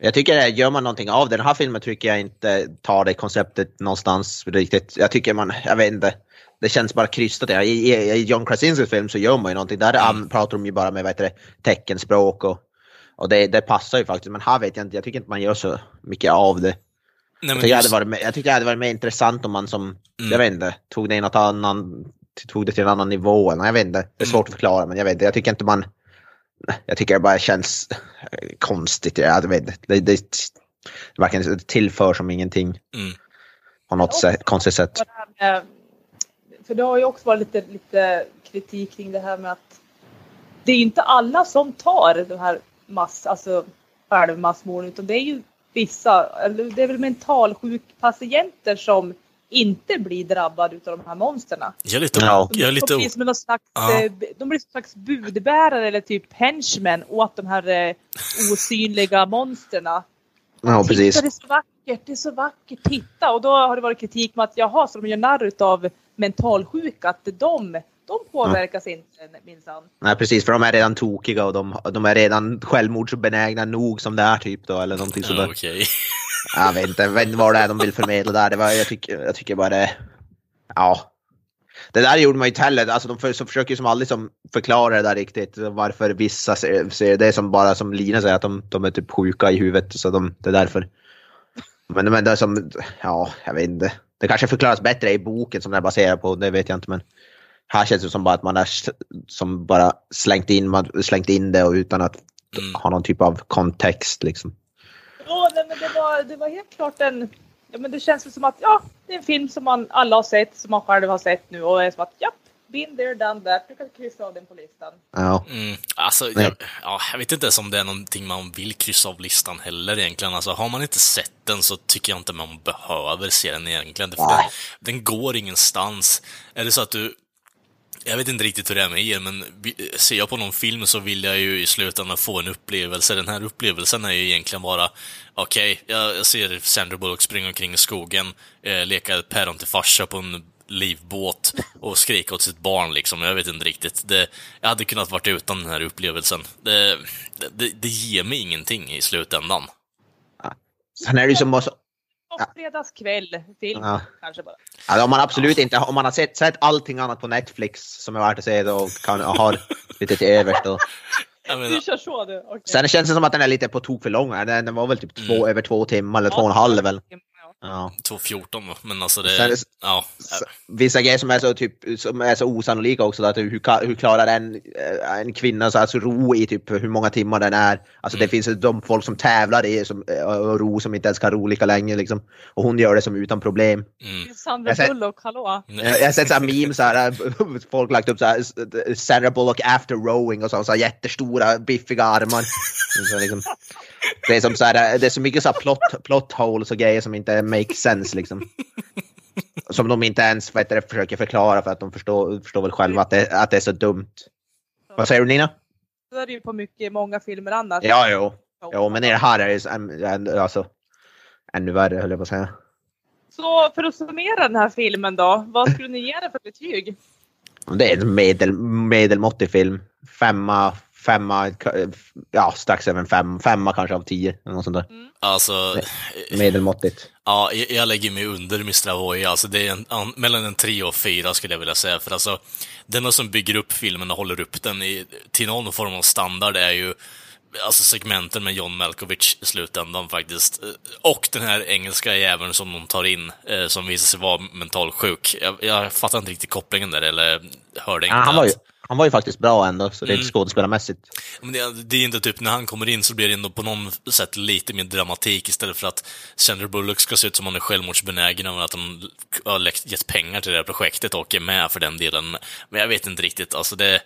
Jag tycker att gör man någonting av den här filmen tycker jag inte tar det konceptet någonstans riktigt. Jag tycker man, jag vet inte. Det känns bara krystat. I, i, i John Krasinskis film så gör man ju någonting. Där mm. pratar de ju bara med vad heter det, teckenspråk och, och det, det passar ju faktiskt. Men här vet jag inte, jag tycker inte man gör så mycket av det. Nej, Jag men tycker, det hade just, varit, mer- jag tycker det hade varit mer intressant om man som, Mm. jag vet inte, tog det, något annan, tog det till en annan nivå. Nej, Jag vet inte, det är Mm. svårt att förklara men jag vet inte, jag tycker inte man, jag tycker det bara känns konstigt. Jag vet inte, det, det, det varken tillför som ingenting Mm. på något sätt, konstigt sätt. Med- För det har ju också varit lite, lite kritik kring det här med att det är ju inte alla som tar de här mass, alltså självmassmorden utan det är ju vissa, det är väl mentalsjuk patienter som inte blir drabbade utav de här monstren. jag är lite, Ja. jag är lite, De blir som någon slags, Ja. eh, de blir som slags budbärare eller typ henchmen åt de här eh, osynliga monstren. Ja, precis. Titta, det är så vackert, det är så vackert, titta! Och då har det varit kritik med att jaha, så de gör narr utav mentalsjuka, att de, de påverkas inte minsann. Nej, precis, för de är redan tokiga och de, de är redan självmordsbenägna nog som det är typ då, eller någonting ja, sådär. okej. Jag vet inte, jag vet inte vad det är de vill förmedla där. Det var, jag, tycker, jag tycker bara det... Ja. Det där gjorde man ju inte heller. Alltså de för, så försöker ju som aldrig som förklara det där riktigt. Varför vissa ser, ser det som bara som Lina säger att de, de är typ sjuka i huvudet. Så de, det är därför. Men, men det är som, ja, jag vet inte. Det kanske förklaras bättre i boken som det är baserat på, det vet jag inte. Men här känns det som bara att man s- som bara slängt in, man, slängt in det och utan att Mm. ha någon typ av kontext liksom. Ja, nej, men det var, det var helt klart en... Ja, men det känns som att ja, det är en film som man alla har sett, som man själv har sett nu och är som att ja, been there, done that. Du kan kryssa av den på listan. Ja. Mm, alltså, jag, ja, jag vet inte ens om det är någonting man vill kryssa av listan heller egentligen. Alltså, har man inte sett den så tycker jag inte man behöver se den egentligen. För den, den går ingenstans. Är det så att du jag vet inte riktigt hur det är med er, men ser jag på någon film så vill jag ju i slutändan få en upplevelse. Den här upplevelsen är ju egentligen bara, okej, jag, jag ser Sandra Bullock springa omkring i skogen, eh, leka päron till farsa på en livbåt och skrika åt sitt barn liksom. Jag vet inte riktigt. Det, jag hade kunnat varit utan den här upplevelsen. Det, det, det ger mig ingenting i slutändan. Sen är det ju som Fredagskväll, film Ja. kanske bara. alltså, om man absolut inte, om man har sett, sett allting annat på Netflix som är värt att se då och kan, och har lite till övers då. Du kör så du? Okej. Sen känns det som att den är lite på tok för lång. Den, den var väl typ två, över två timmar eller två och en halv väl. Ja. Ja. 2.14 men alltså det... Sen- ja. Vissa grejer som är så, typ, som är så osannolika också. Att hur, hur klarar en, eh, en kvinna så alltså, ro i typ hur många timmar den är? Alltså Mm. det finns de folk som tävlar i som, eh, och ro som inte ens kan ro lika länge. Liksom. Och hon gör det som utan problem. Mm. Sandra Jag ser- Bullock, hallå? Jag, jag har sett så här memes, så här, eh, folk lagt upp så här, eh, Sandra Bullock after rowing och så, så här jättestora biffiga armar. Så liksom, det, är som så här, det är så mycket så här plot, plot holes och grejer som inte make sense liksom. Som de inte ens vet, försöker förklara för att de förstår, förstår väl själva att det, att det är så dumt. Vad säger du Nina? Så är det ju på mycket, många filmer annars. Ja, jo. Jo, men i det här är det alltså, ännu värre höll jag på att säga. Så för att summera den här filmen då, vad skulle ni ge den för betyg? Det är en medel, medelmåttig film. Femma, femma, ja strax över en fem, femma kanske av tio. eller Något sånt där. Alltså, Medelmåttigt. ja, jag lägger mig under Mr. Avoy. Alltså, det är en, an, mellan en tre och fyra skulle jag vilja säga. För alltså, den som bygger upp filmen och håller upp den i, till någon form av standard är ju alltså segmenten med John Malkovich i slutändan faktiskt. Och den här engelska jäveln som de tar in, eh, som visar sig vara mentalt sjuk. Jag, jag fattar inte riktigt kopplingen där, eller hörde Ja, inte. han, var ju, att- han var ju faktiskt bra ändå, så det är Mm. skådespelarmässigt. Men det, det är inte typ, när han kommer in så blir det ändå på någon sätt lite mer dramatik istället för att Sandra Bullock ska se ut som hon är självmordsbenägen och att de har gett pengar till det här projektet och är med för den delen. Men jag vet inte riktigt, alltså det...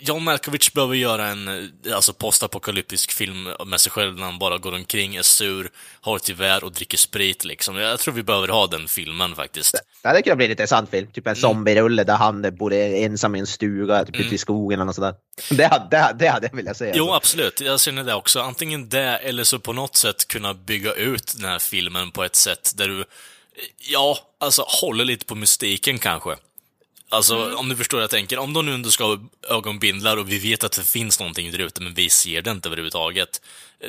John Malkovich behöver göra en eh, alltså postapokalyptisk film med sig själv när han bara går omkring, är sur, har ett gevär och dricker sprit liksom. Jag tror vi behöver ha den filmen faktiskt. Det hade kunnat bli en intressant film, typ en Mm. zombie-rulle där han bor ensam i en stuga typ ute i skogen eller något sådär. Det hade, det, det hade jag velat se. Jo, alltså. absolut. Jag känner det också. Antingen det, eller så på något sätt kunna bygga ut den här filmen på ett sätt där du, ja, alltså håller lite på mystiken kanske. Alltså, om du förstår vad jag tänker. Om de nu ändå ska ha ögonbindlar och vi vet att det finns någonting där ute, men vi ser det inte överhuvudtaget.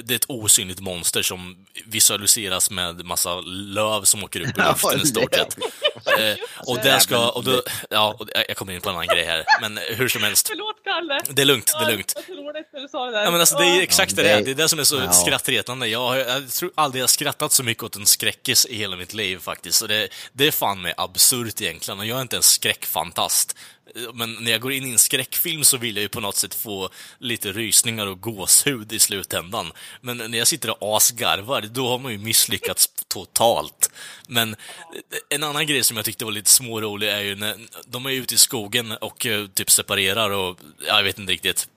Det är ett osynligt monster som visualiseras med massa löv som åker upp i luften i stort sett. Eh, och där ska, och då, ja, och jag kommer in på en annan grej här, men hur som helst. Förlåt Kalle! Det är lugnt, det är lugnt. Ja, det men alltså, det är exakt det det är. det- Det är det som är så skrattretande. Jag, har- jag tror aldrig jag skrattat så mycket åt en skräckis i hela mitt liv faktiskt. Så det, det är fan mig absurt egentligen. Och jag är inte en skräckfantast. Men när jag går in i en skräckfilm så vill jag ju på något sätt få lite rysningar och gåshud i slutändan. Men när jag sitter och asgarvar, då har man ju misslyckats totalt. Men en annan grej som jag tyckte var lite smårolig är ju när de är ute i skogen och eh, typ separerar och jag vet inte riktigt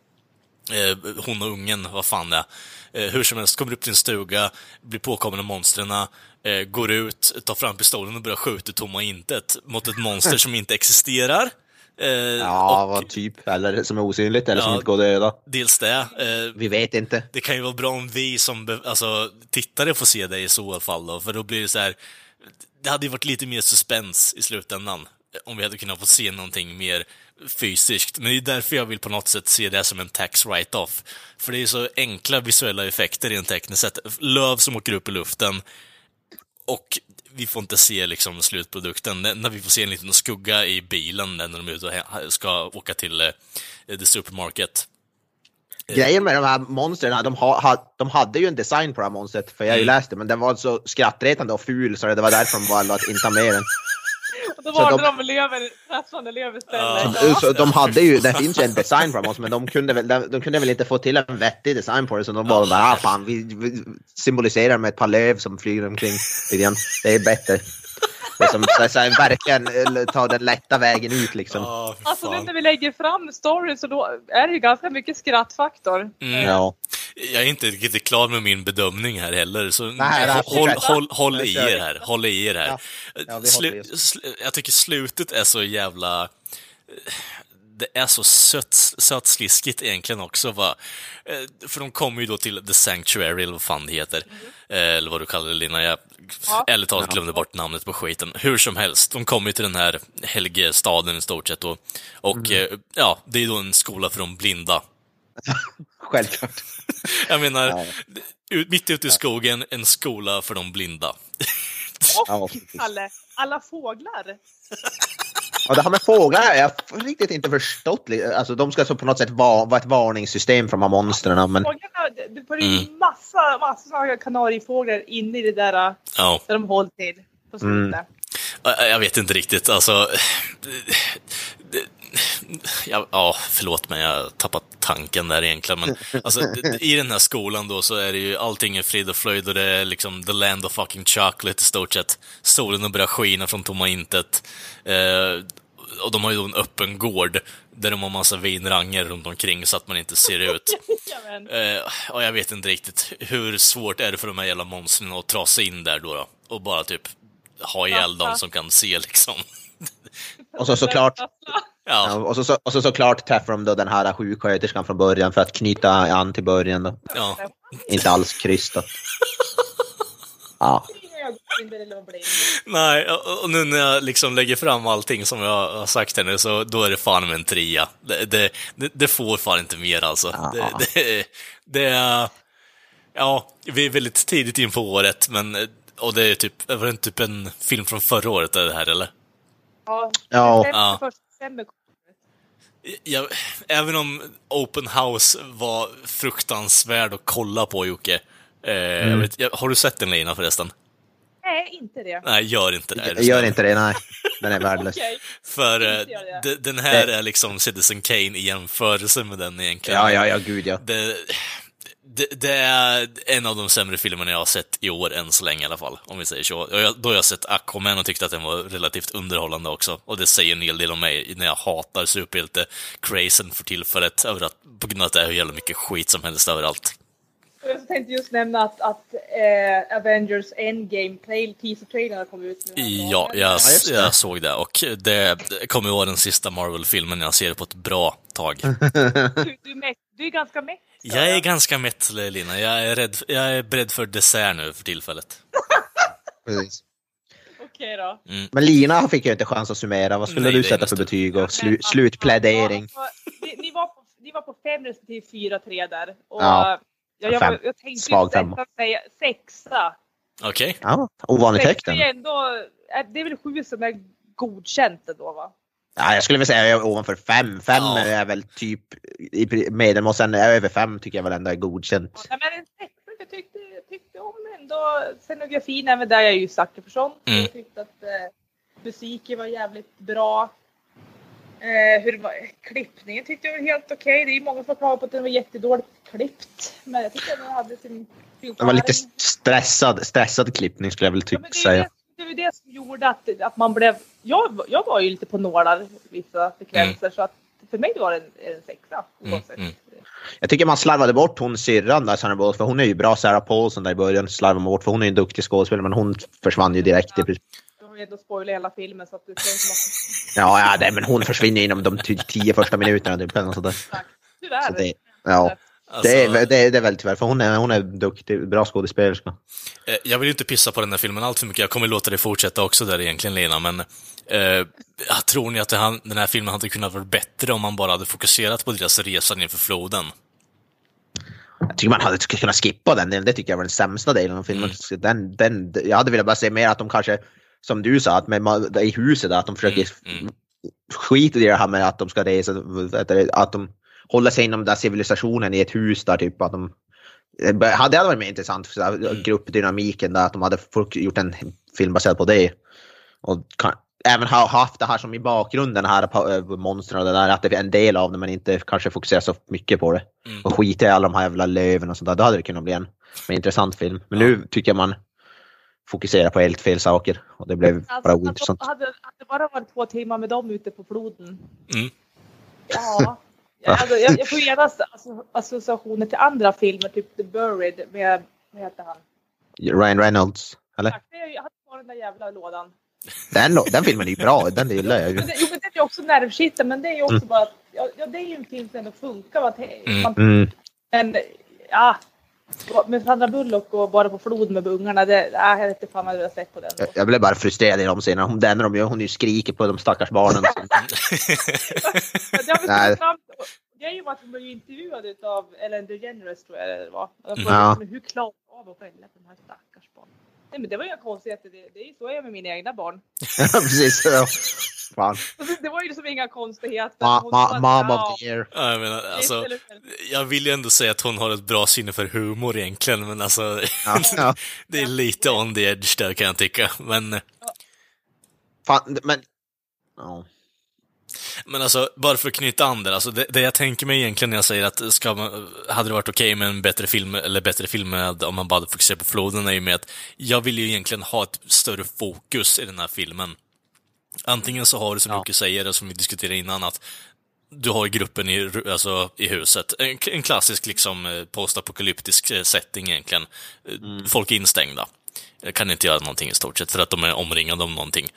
eh, hon och ungen, vad fan det är. Eh, hur som helst, kommer upp till en stuga, blir påkommen av monstren, går ut, tar fram pistolen och börjar skjuta i tomma intet mot ett monster som inte existerar. Eh, Ja, och vad typ. Eller som är osynligt eller som Ja. inte går att döda. dels det. Eh, Vi vet inte. det kan ju vara bra om vi som alltså, tittare får se det i så fall då, för då blir det så här. Det hade ju varit lite mer suspens i slutändan om vi hade kunnat få se någonting mer fysiskt. Men det är därför jag vill på något sätt se det som en tax write-off. För det är så enkla visuella effekter rent tekniskt sett. Löv som åker upp i luften och vi får inte se liksom slutprodukten. När vi får se en liten skugga i bilen när de är ute och ska åka till eh, the supermarket. Grejen med de här monstren, de, ha, ha, de hade ju en design på det här monstret, för jag har ju Mm. läst det, men den var så skrattretande och ful så det var därför de valde att inte ha med den. Och då Så valde de- de kraschande löv istället. Ja. Så de hade ju, det finns ju en design här monstret, men de kunde, väl, de, de kunde väl inte få till en vettig design på det, så de bara, ah, fan, vi, vi symboliserar med ett par löv som flyger omkring. Det är bättre. Det är som så, så, verkligen eh, ta den lätta vägen ut liksom. Ja, Alltså nu när vi lägger fram storyn så då är det ju ganska mycket skrattfaktor. Mm. Ja. Jag är inte riktigt klar med min bedömning här heller, så Nej, nej, håll, håll, håll Nu i er här. Håll i er här. Ja. Ja, Slu, sl, jag tycker slutet är så jävla... Det är så sött, sötsliskigt egentligen också. Va? Eh, För de kommer ju då till The Sanctuary, eller vad fan det heter. Eh, Eller vad du kallar det, Lina. Jag Ja. ärligt talat glömde bort namnet på skiten. Hur som helst, de kommer ju till den här helgestaden i stort sett. Och, och eh, ja, det är då en skola för de blinda. Självklart. Jag menar, Ja. ut, mitt ute i skogen, en skola för de blinda. Ja, Och. Kalle, alla fåglar. Och det här med fåglar har jag riktigt inte förstått. Alltså, de ska så på något sätt vara, vara ett varningssystem för de här monstren. Men Fåglarna, det- var ju Mm. massa, massa kanariefåglar inne i det där Ja. där de håll till på slutet. Mm. Jag jag vet inte riktigt, alltså... Ja, ja, förlåt mig, jag har tappat tanken där egentligen. Men alltså, i den här skolan då så är det ju allting är frid och flöjd och det är liksom the land of fucking chocolate i stort sett. Solen har börjat skina från tomma intet. Eh, och de har ju då en öppen gård där de har massa vinranger runt omkring så att man inte ser ut. Eh, och jag vet inte riktigt, hur svårt är det för de här jävla monstren att ta sig in där då? då? Och bara typ ha ihjäl dem som kan se liksom. Och så såklart, ja, och så, så, och så såklart träffar de då den här sjuksköterskan från början för att knyta an till början. Då. ja. Inte alls krystat. Ja. Nej, och nu när jag liksom lägger fram allting som jag har sagt här nu, så då är det fan med en trea. Det, det, det, får fan inte mer alltså. Ja. Det, det, det är... Ja, vi är väldigt tidigt in på året, men... Och det är typ, var det typ en film från förra året det här, eller? Ja, Ja. Ja. December. Jag, även om Open House var fruktansvärd att kolla på, Jocke. Eh, jag vet, jag, har du sett den Lina förresten? Nej, inte det. Nej, gör inte det. Jag gör inte det, nej. Den är värdelös. Okej. För eh, det. den här är liksom Citizen Kane i jämförelse med den egentligen. Ja, ja, ja, gud ja. Det, det, det är en av de sämre filmerna jag har sett i år än så länge i alla fall, om vi säger så. Jag, då har jag sett Aquaman och tyckte att den var relativt underhållande också. Och det säger en hel del om mig när jag hatar superhjälte-crazen för tillfället, över att, på grund av att det är hur jävla mycket skit som helst överallt. Jag tänkte just nämna att, att eh, Avengers Endgame trail, teaser trailern har kommit ut nu. Ja, jag, det. jag såg det. Och det, det kommer vara den sista Marvel-filmen jag ser på ett bra tag. Du, du, är mätt, du är ganska mätt. Jag är ganska mätt, Lina. Jag är, rädd, jag är beredd för dessert nu för tillfället. Precis. Okej då. Men Lina fick ju inte chans att summera. Vad skulle Nej, du sätta för betyg och slu, slutplädering? ni, ni, var på, ni var på fem respektive fyra, tre där. Och Ja, jag, jag, jag, jag tänkte Svag femma. nästan säga sexa. Okej? Ja, ovanligt högt är- det är väl sju som är godkänt ändå va? Ja, jag skulle vilja säga jag är ovanför fem. Fem Ja. är väl typ i medel och sen över fem tycker jag väl ändå är godkänt. Ja, men en sexa, jag tyckte, tyckte om ändå scenografin, även där jag är ju sånt. Mm. Jag tyckte att eh, musiken var jävligt bra. Eh, hur var, klippningen tyckte jag var helt okej. Det är ju många som har klagat på att den var jättedåligt klippt. Men jag tyckte att den hade sin, Det var lite stressad, stressad klippning skulle jag väl Ja, tycka säga. Det, var det som gjorde att, att man blev... Jag, jag var ju lite på nålar vissa sekvenser så att för mig var det en, en sexa Mm, oavsett. mm. Jag tycker man slarvade bort hon syrran där, Sandra Bullock, för hon är ju bra. Sarah Paulson där i början slarvade man bort för hon är ju en duktig skådespelare men hon försvann ju direkt. princip. Jag har ju ändå spoilat hela filmen så att att... Ja, ja men hon försvinner inom de tio första minuterna. Typ, eller något sånt där. Tyvärr. Så det, ja, Alltså, det, är, det, är, det är väl tyvärr för hon är, hon är duktig, bra skådespelerska. eh, jag vill ju inte pissa på den här filmen allt för mycket. Jag kommer låta det fortsätta också där egentligen, Lena, men eh, tror ni att han, den här filmen hade kunnat vara bättre om man bara hade fokuserat på deras resa inför floden? Jag tycker man hade kunnat skippa den, det tycker jag var den sämsta delen av filmen. Den, den, jag hade velat bara se mer att de kanske, som du sa, att med, i huset, att de försöker Mm, mm. skita i det här med att de ska resa, att de håller sig inom den där civilisationen i ett hus där typ. Att de, det hade varit mer intressant, för här, gruppdynamiken där, att de hade gjort en film baserad på det. Och kan, även ha haft det här som i bakgrunden, den här äh, monstren och det där, att det är en del av det men inte kanske fokusera så mycket på det. Mm. Och skita i alla de här jävla löven och sånt där, då hade det kunnat bli en mer intressant film. Men Ja. nu tycker jag man fokuserar på helt fel saker och det blev bara Alltså, ointressant. hade, hade det bara varit två timmar med dem ute på floden. Mm. Ja, alltså, jag, jag får genast associationer till andra filmer, typ The Buried med, vad heter han? Ryan Reynolds. Eller? Tack, Jag hade kvar den där jävla lådan. Den, den filmen är ju bra, den gillar jag ju. Men det, jo, men det är ju också nervkitteln, men det är ju också bara att, ja, det är ju en film som ändå funkar. Att, Mm. man, Mm. Men ja, med Sandra Bullock och bara på floden med ungarna, det, ja, jag vet inte fan vad jag hade sett på den. Jag- Jag blev bara frustrerad i de scenerna. Hon, den de gör, hon ju skriker på de stackars barnen. Det har Nej. det är ju att hon blev ju intervjuad utav Ellen DeGeneres tror jag det var. Och de frågade, Ja. men hur klarar du av att skälla på de här stackars barnen? Nej men det var ju inga konstigheter, det, det är ju så jag är med mina egna barn. ja, precis. Fan. Det var ju liksom inga konstigheter. Ma, ma, mom ja, of the year. Ja, jag menar, alltså, jag vill ju ändå säga att hon har ett bra sinne för humor egentligen, men alltså, Ja, ja. det är lite on the edge där kan jag tycka. Men, Fan, men... Ja. men alltså, bara för att knyta an där, alltså det, det jag tänker mig egentligen när jag säger att ska man, hade det varit okej med en bättre film, eller bättre film med, om man bara hade fokuserat på floden, är ju med att jag vill ju egentligen ha ett större fokus i den här filmen. Antingen så har du, som Ja. Jocke säger, och som vi diskuterade innan, att du har gruppen i, alltså, i huset. En, en klassisk liksom eh, postapokalyptisk eh, setting egentligen. Eh, Folk är instängda. Kan inte göra någonting i stort sett för att de är omringade av någonting.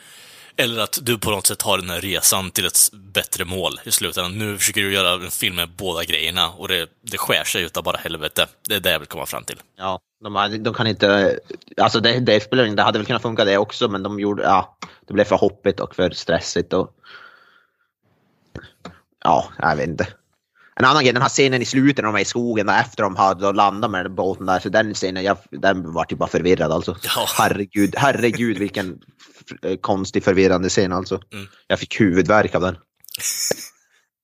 Eller att du på något sätt har den här resan till ett bättre mål i slutändan. Nu försöker du göra en film med båda grejerna och det, det skär sig utav bara helvete. Det är det jag vill komma fram till. Ja, de, hade- de kan inte... Alltså det, det spelar ingen Det hade väl kunnat funka det också, men de gjorde... Ja, det blev för hoppigt och för stressigt och... Ja, jag vet inte. En annan grej, den här scenen i slutet när de är i skogen där efter de har landat med den båten där, så den scenen, jag, den var typ bara förvirrad alltså. Ja. Herregud, herregud vilken konstig förvirrande scen alltså. Mm. Jag fick huvudvärk av den.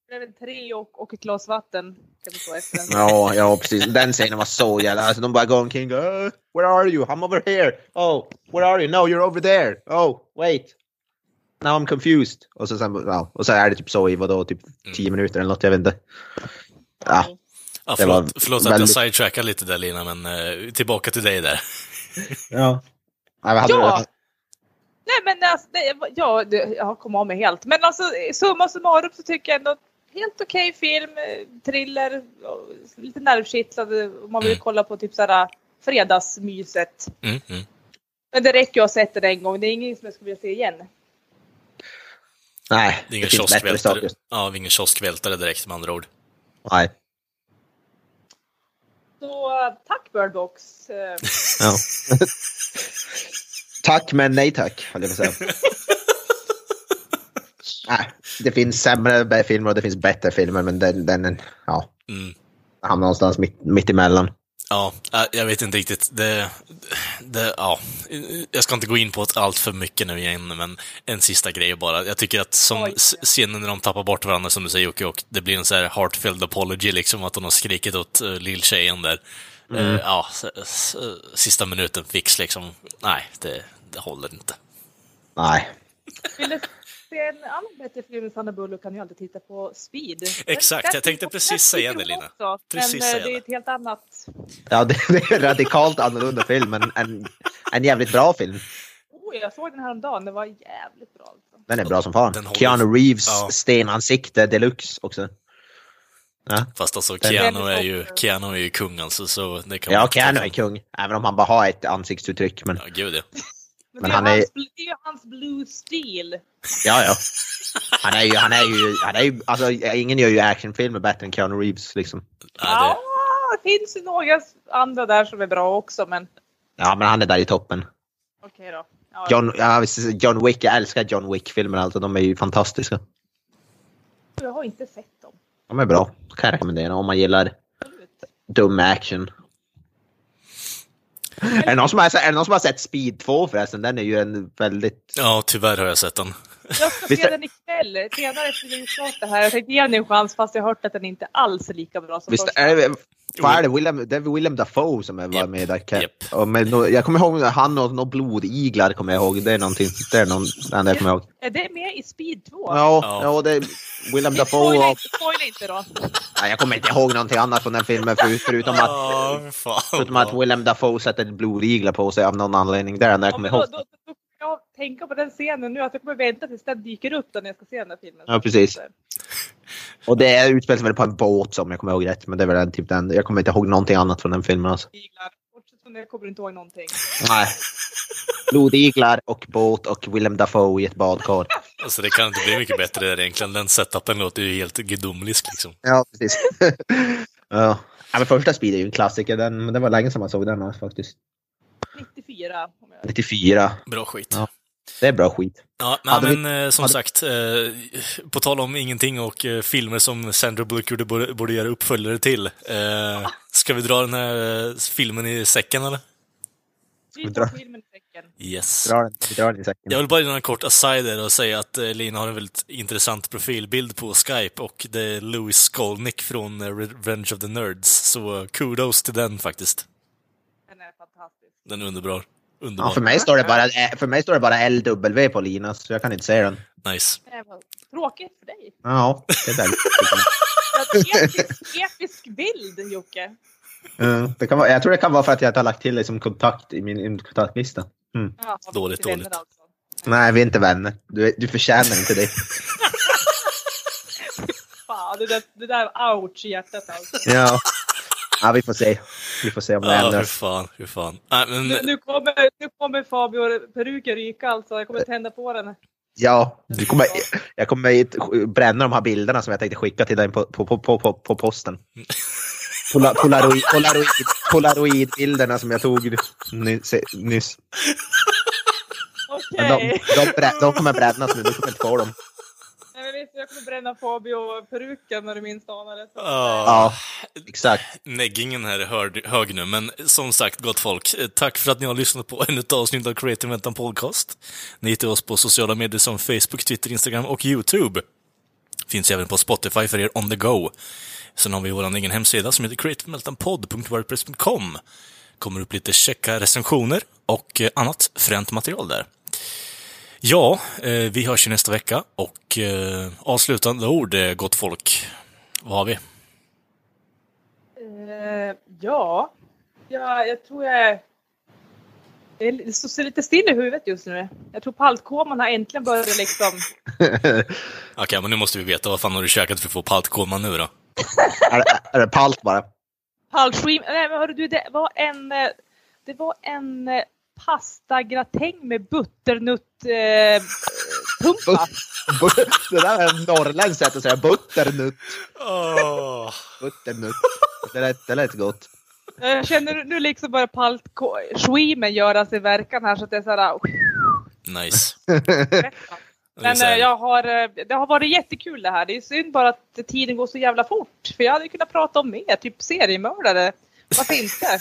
Det blev en tre och, och ett glas vatten. Kan vi få efter. Ja, ja precis. Den scenen var så jävla... Alltså de bara går omkring uh, Where are you? I'm over here. Oh, where are you? No, you're over there. Oh, wait. Now I'm confused. Och så, sen, ja, och så är det typ så i vadå, typ tio minuter eller något, jag vet inte. Ja, Ja, förlåt, förlåt att väldigt- jag sidetrackar lite där Lina, men eh, tillbaka till dig där. ja. Nej, vad hade Ja. du- Nej men alltså, det, ja, det, jag kom av mig helt. Men alltså summa summarum så tycker jag ändå helt okej film, eh, thriller, och lite nervkittlande om man vill Mm. kolla på typ såhär fredagsmyset. Mm, mm. Men det räcker att ha sett den en gång, det är inget som jag skulle vilja se igen. Nej, Det är ingen finns bättre kioskvältare. saker. Ja, ingen kioskvältare direkt med andra ord. Nej. Så eh, tack Birdbox. Ja. tack men nej tack, höll jag på att säga. Nej, det finns sämre filmer och det finns bättre filmer, men den, den ja, Mm. hamnar någonstans mitt, mitt emellan. Ja, äh, jag vet inte riktigt. Det, det, ja. Jag ska inte gå in på det allt för mycket nu igen, men en sista grej bara. Jag tycker att som scenen när de tappar bort varandra, som du säger Jocke, och det blir en så här heartfelt apology, liksom att hon har skrikit åt uh, lilltjejen där. Eh, ja, s- s- sista minuten fix liksom. Nej, det, det håller inte. Nej. vill du se en annan bättre film med Sandra Bullock kan ju alltid titta på Speed. Exakt, Den- jag tänkte den- precis den säga det, Lina. också, Precis men eh, säga det är det. ett helt annat. Ja, det, är en radikalt annorlunda film, men en, en jävligt bra film. Oh, jag såg den här om dagen. det var jävligt bra. Alltså. Den är bra som fan. Den håller- Keanu Reeves Ja. stenansikte deluxe också. Ja, Fast alltså, Den- Keanu är ju, Keanu är ju kung alltså, så det kan ja Keanu är kung. Även om han bara har ett ansiktsuttryck. Men Ja, gud ja. Men, Men det, är han är- hans, det är ju hans blue steel. ja, ja. Han är ju, han är ju, han är ju, alltså ingen gör ju actionfilmer bättre än Keanu Reeves liksom. Ja, Ja, det, finns ju några andra där som är bra också, men Ja, men han är där i toppen. okej då. Ja, John, ja, John Wick, jag älskar John Wick-filmer alltså. De är ju fantastiska. Jag har inte sett dem. De är bra. Kan jag rekommendera om man gillar dum action. Är det, någon som har, är det någon som har sett Speed 2 förresten? Den är ju en väldigt... ja, tyvärr har jag sett den. Jag ska se den ikväll, senare efter vi klart det här. Jag tänkte ge den en chans fast jag har hört att den inte alls är lika bra som Visst första. är det, vad är det? William, det är William Dafoe som är var Japp, med där. Japp. Och med, no- jag kommer ihåg han och några blodiglar kommer jag ihåg. Det är någonting. Det är någon, enda jag kommer ihåg. Är det med i Speed 2? Ja, Ja. ja. det är William Dafoe Spoila och... inte, spoila inte då. Nej, jag kommer inte ihåg någonting annat från den filmen förut, förutom att, fan. förutom att William Dafoe sätter blodiglar på sig av någon anledning. Det är det enda jag Ja, kommer ihåg. då, då, då jag tänka på den scenen nu, att jag kommer vänta tills den dyker upp då när jag ska se den här filmen. Ja, precis. Och det utspelar sig väl på en båt som jag kommer ihåg rätt. Men det är väl den, typ den. Jag kommer inte ihåg någonting annat från den filmen. Alltså. Iglar. Bortsett från det kommer du inte ihåg någonting. Nej. Blodiglar och båt och Willem Dafoe i ett badkar. Alltså det kan inte bli mycket bättre där egentligen. Den setupen låter ju helt gudomlisk liksom. Ja, precis. ja. ja, men första Speed är ju en klassiker. Den, men det var länge sedan man såg den faktiskt. 94. Om jag... 94. Bra skit. Ja. Det är bra skit. Ja, nej, Hade vi- men eh, som hade- sagt, eh, på tal om ingenting och eh, filmer som Sandra Bullock gjorde borde, borde göra uppföljare till. Eh, ska vi dra den här eh, filmen i säcken eller? Vi dra- tar filmen i säcken. Yes. Dra den, vi drar den i säcken. Jag vill bara göra en kort aside och säga att eh, Lina har en väldigt intressant profilbild på Skype och det är Louis Skolnick från eh, Revenge of the Nerds. Så kudos till den faktiskt. Den är fantastisk. Den är underbar. Ja, för, mig står det bara, eh, för mig står det bara LW på Linas, så jag kan inte se den. Nice. Tråkigt för dig. Ja, det är väldigt episk, episk bild, Jocke. Ja, det kan vara, Jag tror det kan vara för att jag inte har lagt till dig som kontakt i min, i min kontaktlista. Mm. Ja, Dåligt, dåligt. Alltså. Nej, vi är inte vänner. Du, du förtjänar inte det. Fan, det där, det där ouch i hjärtat alltså. Ja. Ja, vi får se. Vi får se om det Ja, hur ändras. fan, hur fan. Nej, men, Nu, nu, kommer, nu kommer Fabio peruken ryka alltså. Jag kommer tända på den. Ja, du kommer, jag kommer bränna de här bilderna som jag tänkte skicka till dig på, på, på, på, på, posten. Pola, polaroid, polaroid, polaroidbilderna som jag tog nyss. nyss. Okej. Men de, de, de kommer brännas nu, du kommer inte få dem. Nej, men visst, jag kommer bränna Fabio peruken när du minst anar det. Så. Ja. Ja, exakt. Neggingen här är hög nu, men som sagt, gott folk, eh, tack för att ni har lyssnat på ännu ett avsnitt av Creative Mental Podcast. Ni hittar oss på sociala medier som Facebook, Twitter, Instagram och YouTube. Finns även på Spotify för er on the go. Sen har vi vår egen hemsida som heter creativemeltdownpod.wordpress.com. Kommer upp lite checka recensioner och eh, annat fränt material där. Ja, eh, vi hörs ju nästa vecka och eh, avslutande ord, eh, gott folk. Vad har vi? Eh, ja. ja, jag tror jag. Det står lite still i huvudet just nu. Jag tror paltkoman har äntligen börjat liksom... Okej, men nu måste vi veta vad fan har du käkat för att få paltkoma nu då? är, det- är det palt bara? Paltskim... Nej men hörru du, det var en... Det var en pastagratäng med butternut... Eh, pumpa. Det där är en norrländskt sätt att säga butternutt. Oh. Butternutt. Det lät, det lät gott. Jag känner nu liksom börjar paltskimen göra sig verkan här så att det är såhär... Nice. Det är Men så här- eh, jag har, eh, det har varit jättekul det här. Det är synd bara att tiden går så jävla fort. För jag hade kunnat prata om mer, typ seriemördare. Varför inte?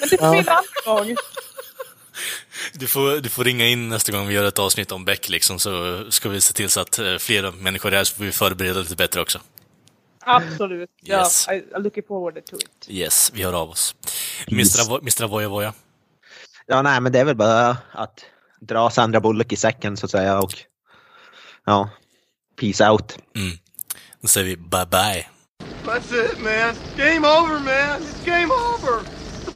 Men det får bli en annan gång. Du får, du får ringa in nästa gång vi gör ett avsnitt om Beck liksom, så ska vi se till så att eh, fler människor är här, så får vi förbereda lite bättre också. Absolut. Yes. Ja, I, I'm looking forward to it. Yes, vi hör av oss. Mr. Avoya Voya. Ja, nej, men det är väl bara att dra Sandra Bullock i säcken så att säga och ja, peace out. Mm. Då säger vi bye bye. That's it, man. Game over, man. It's game over.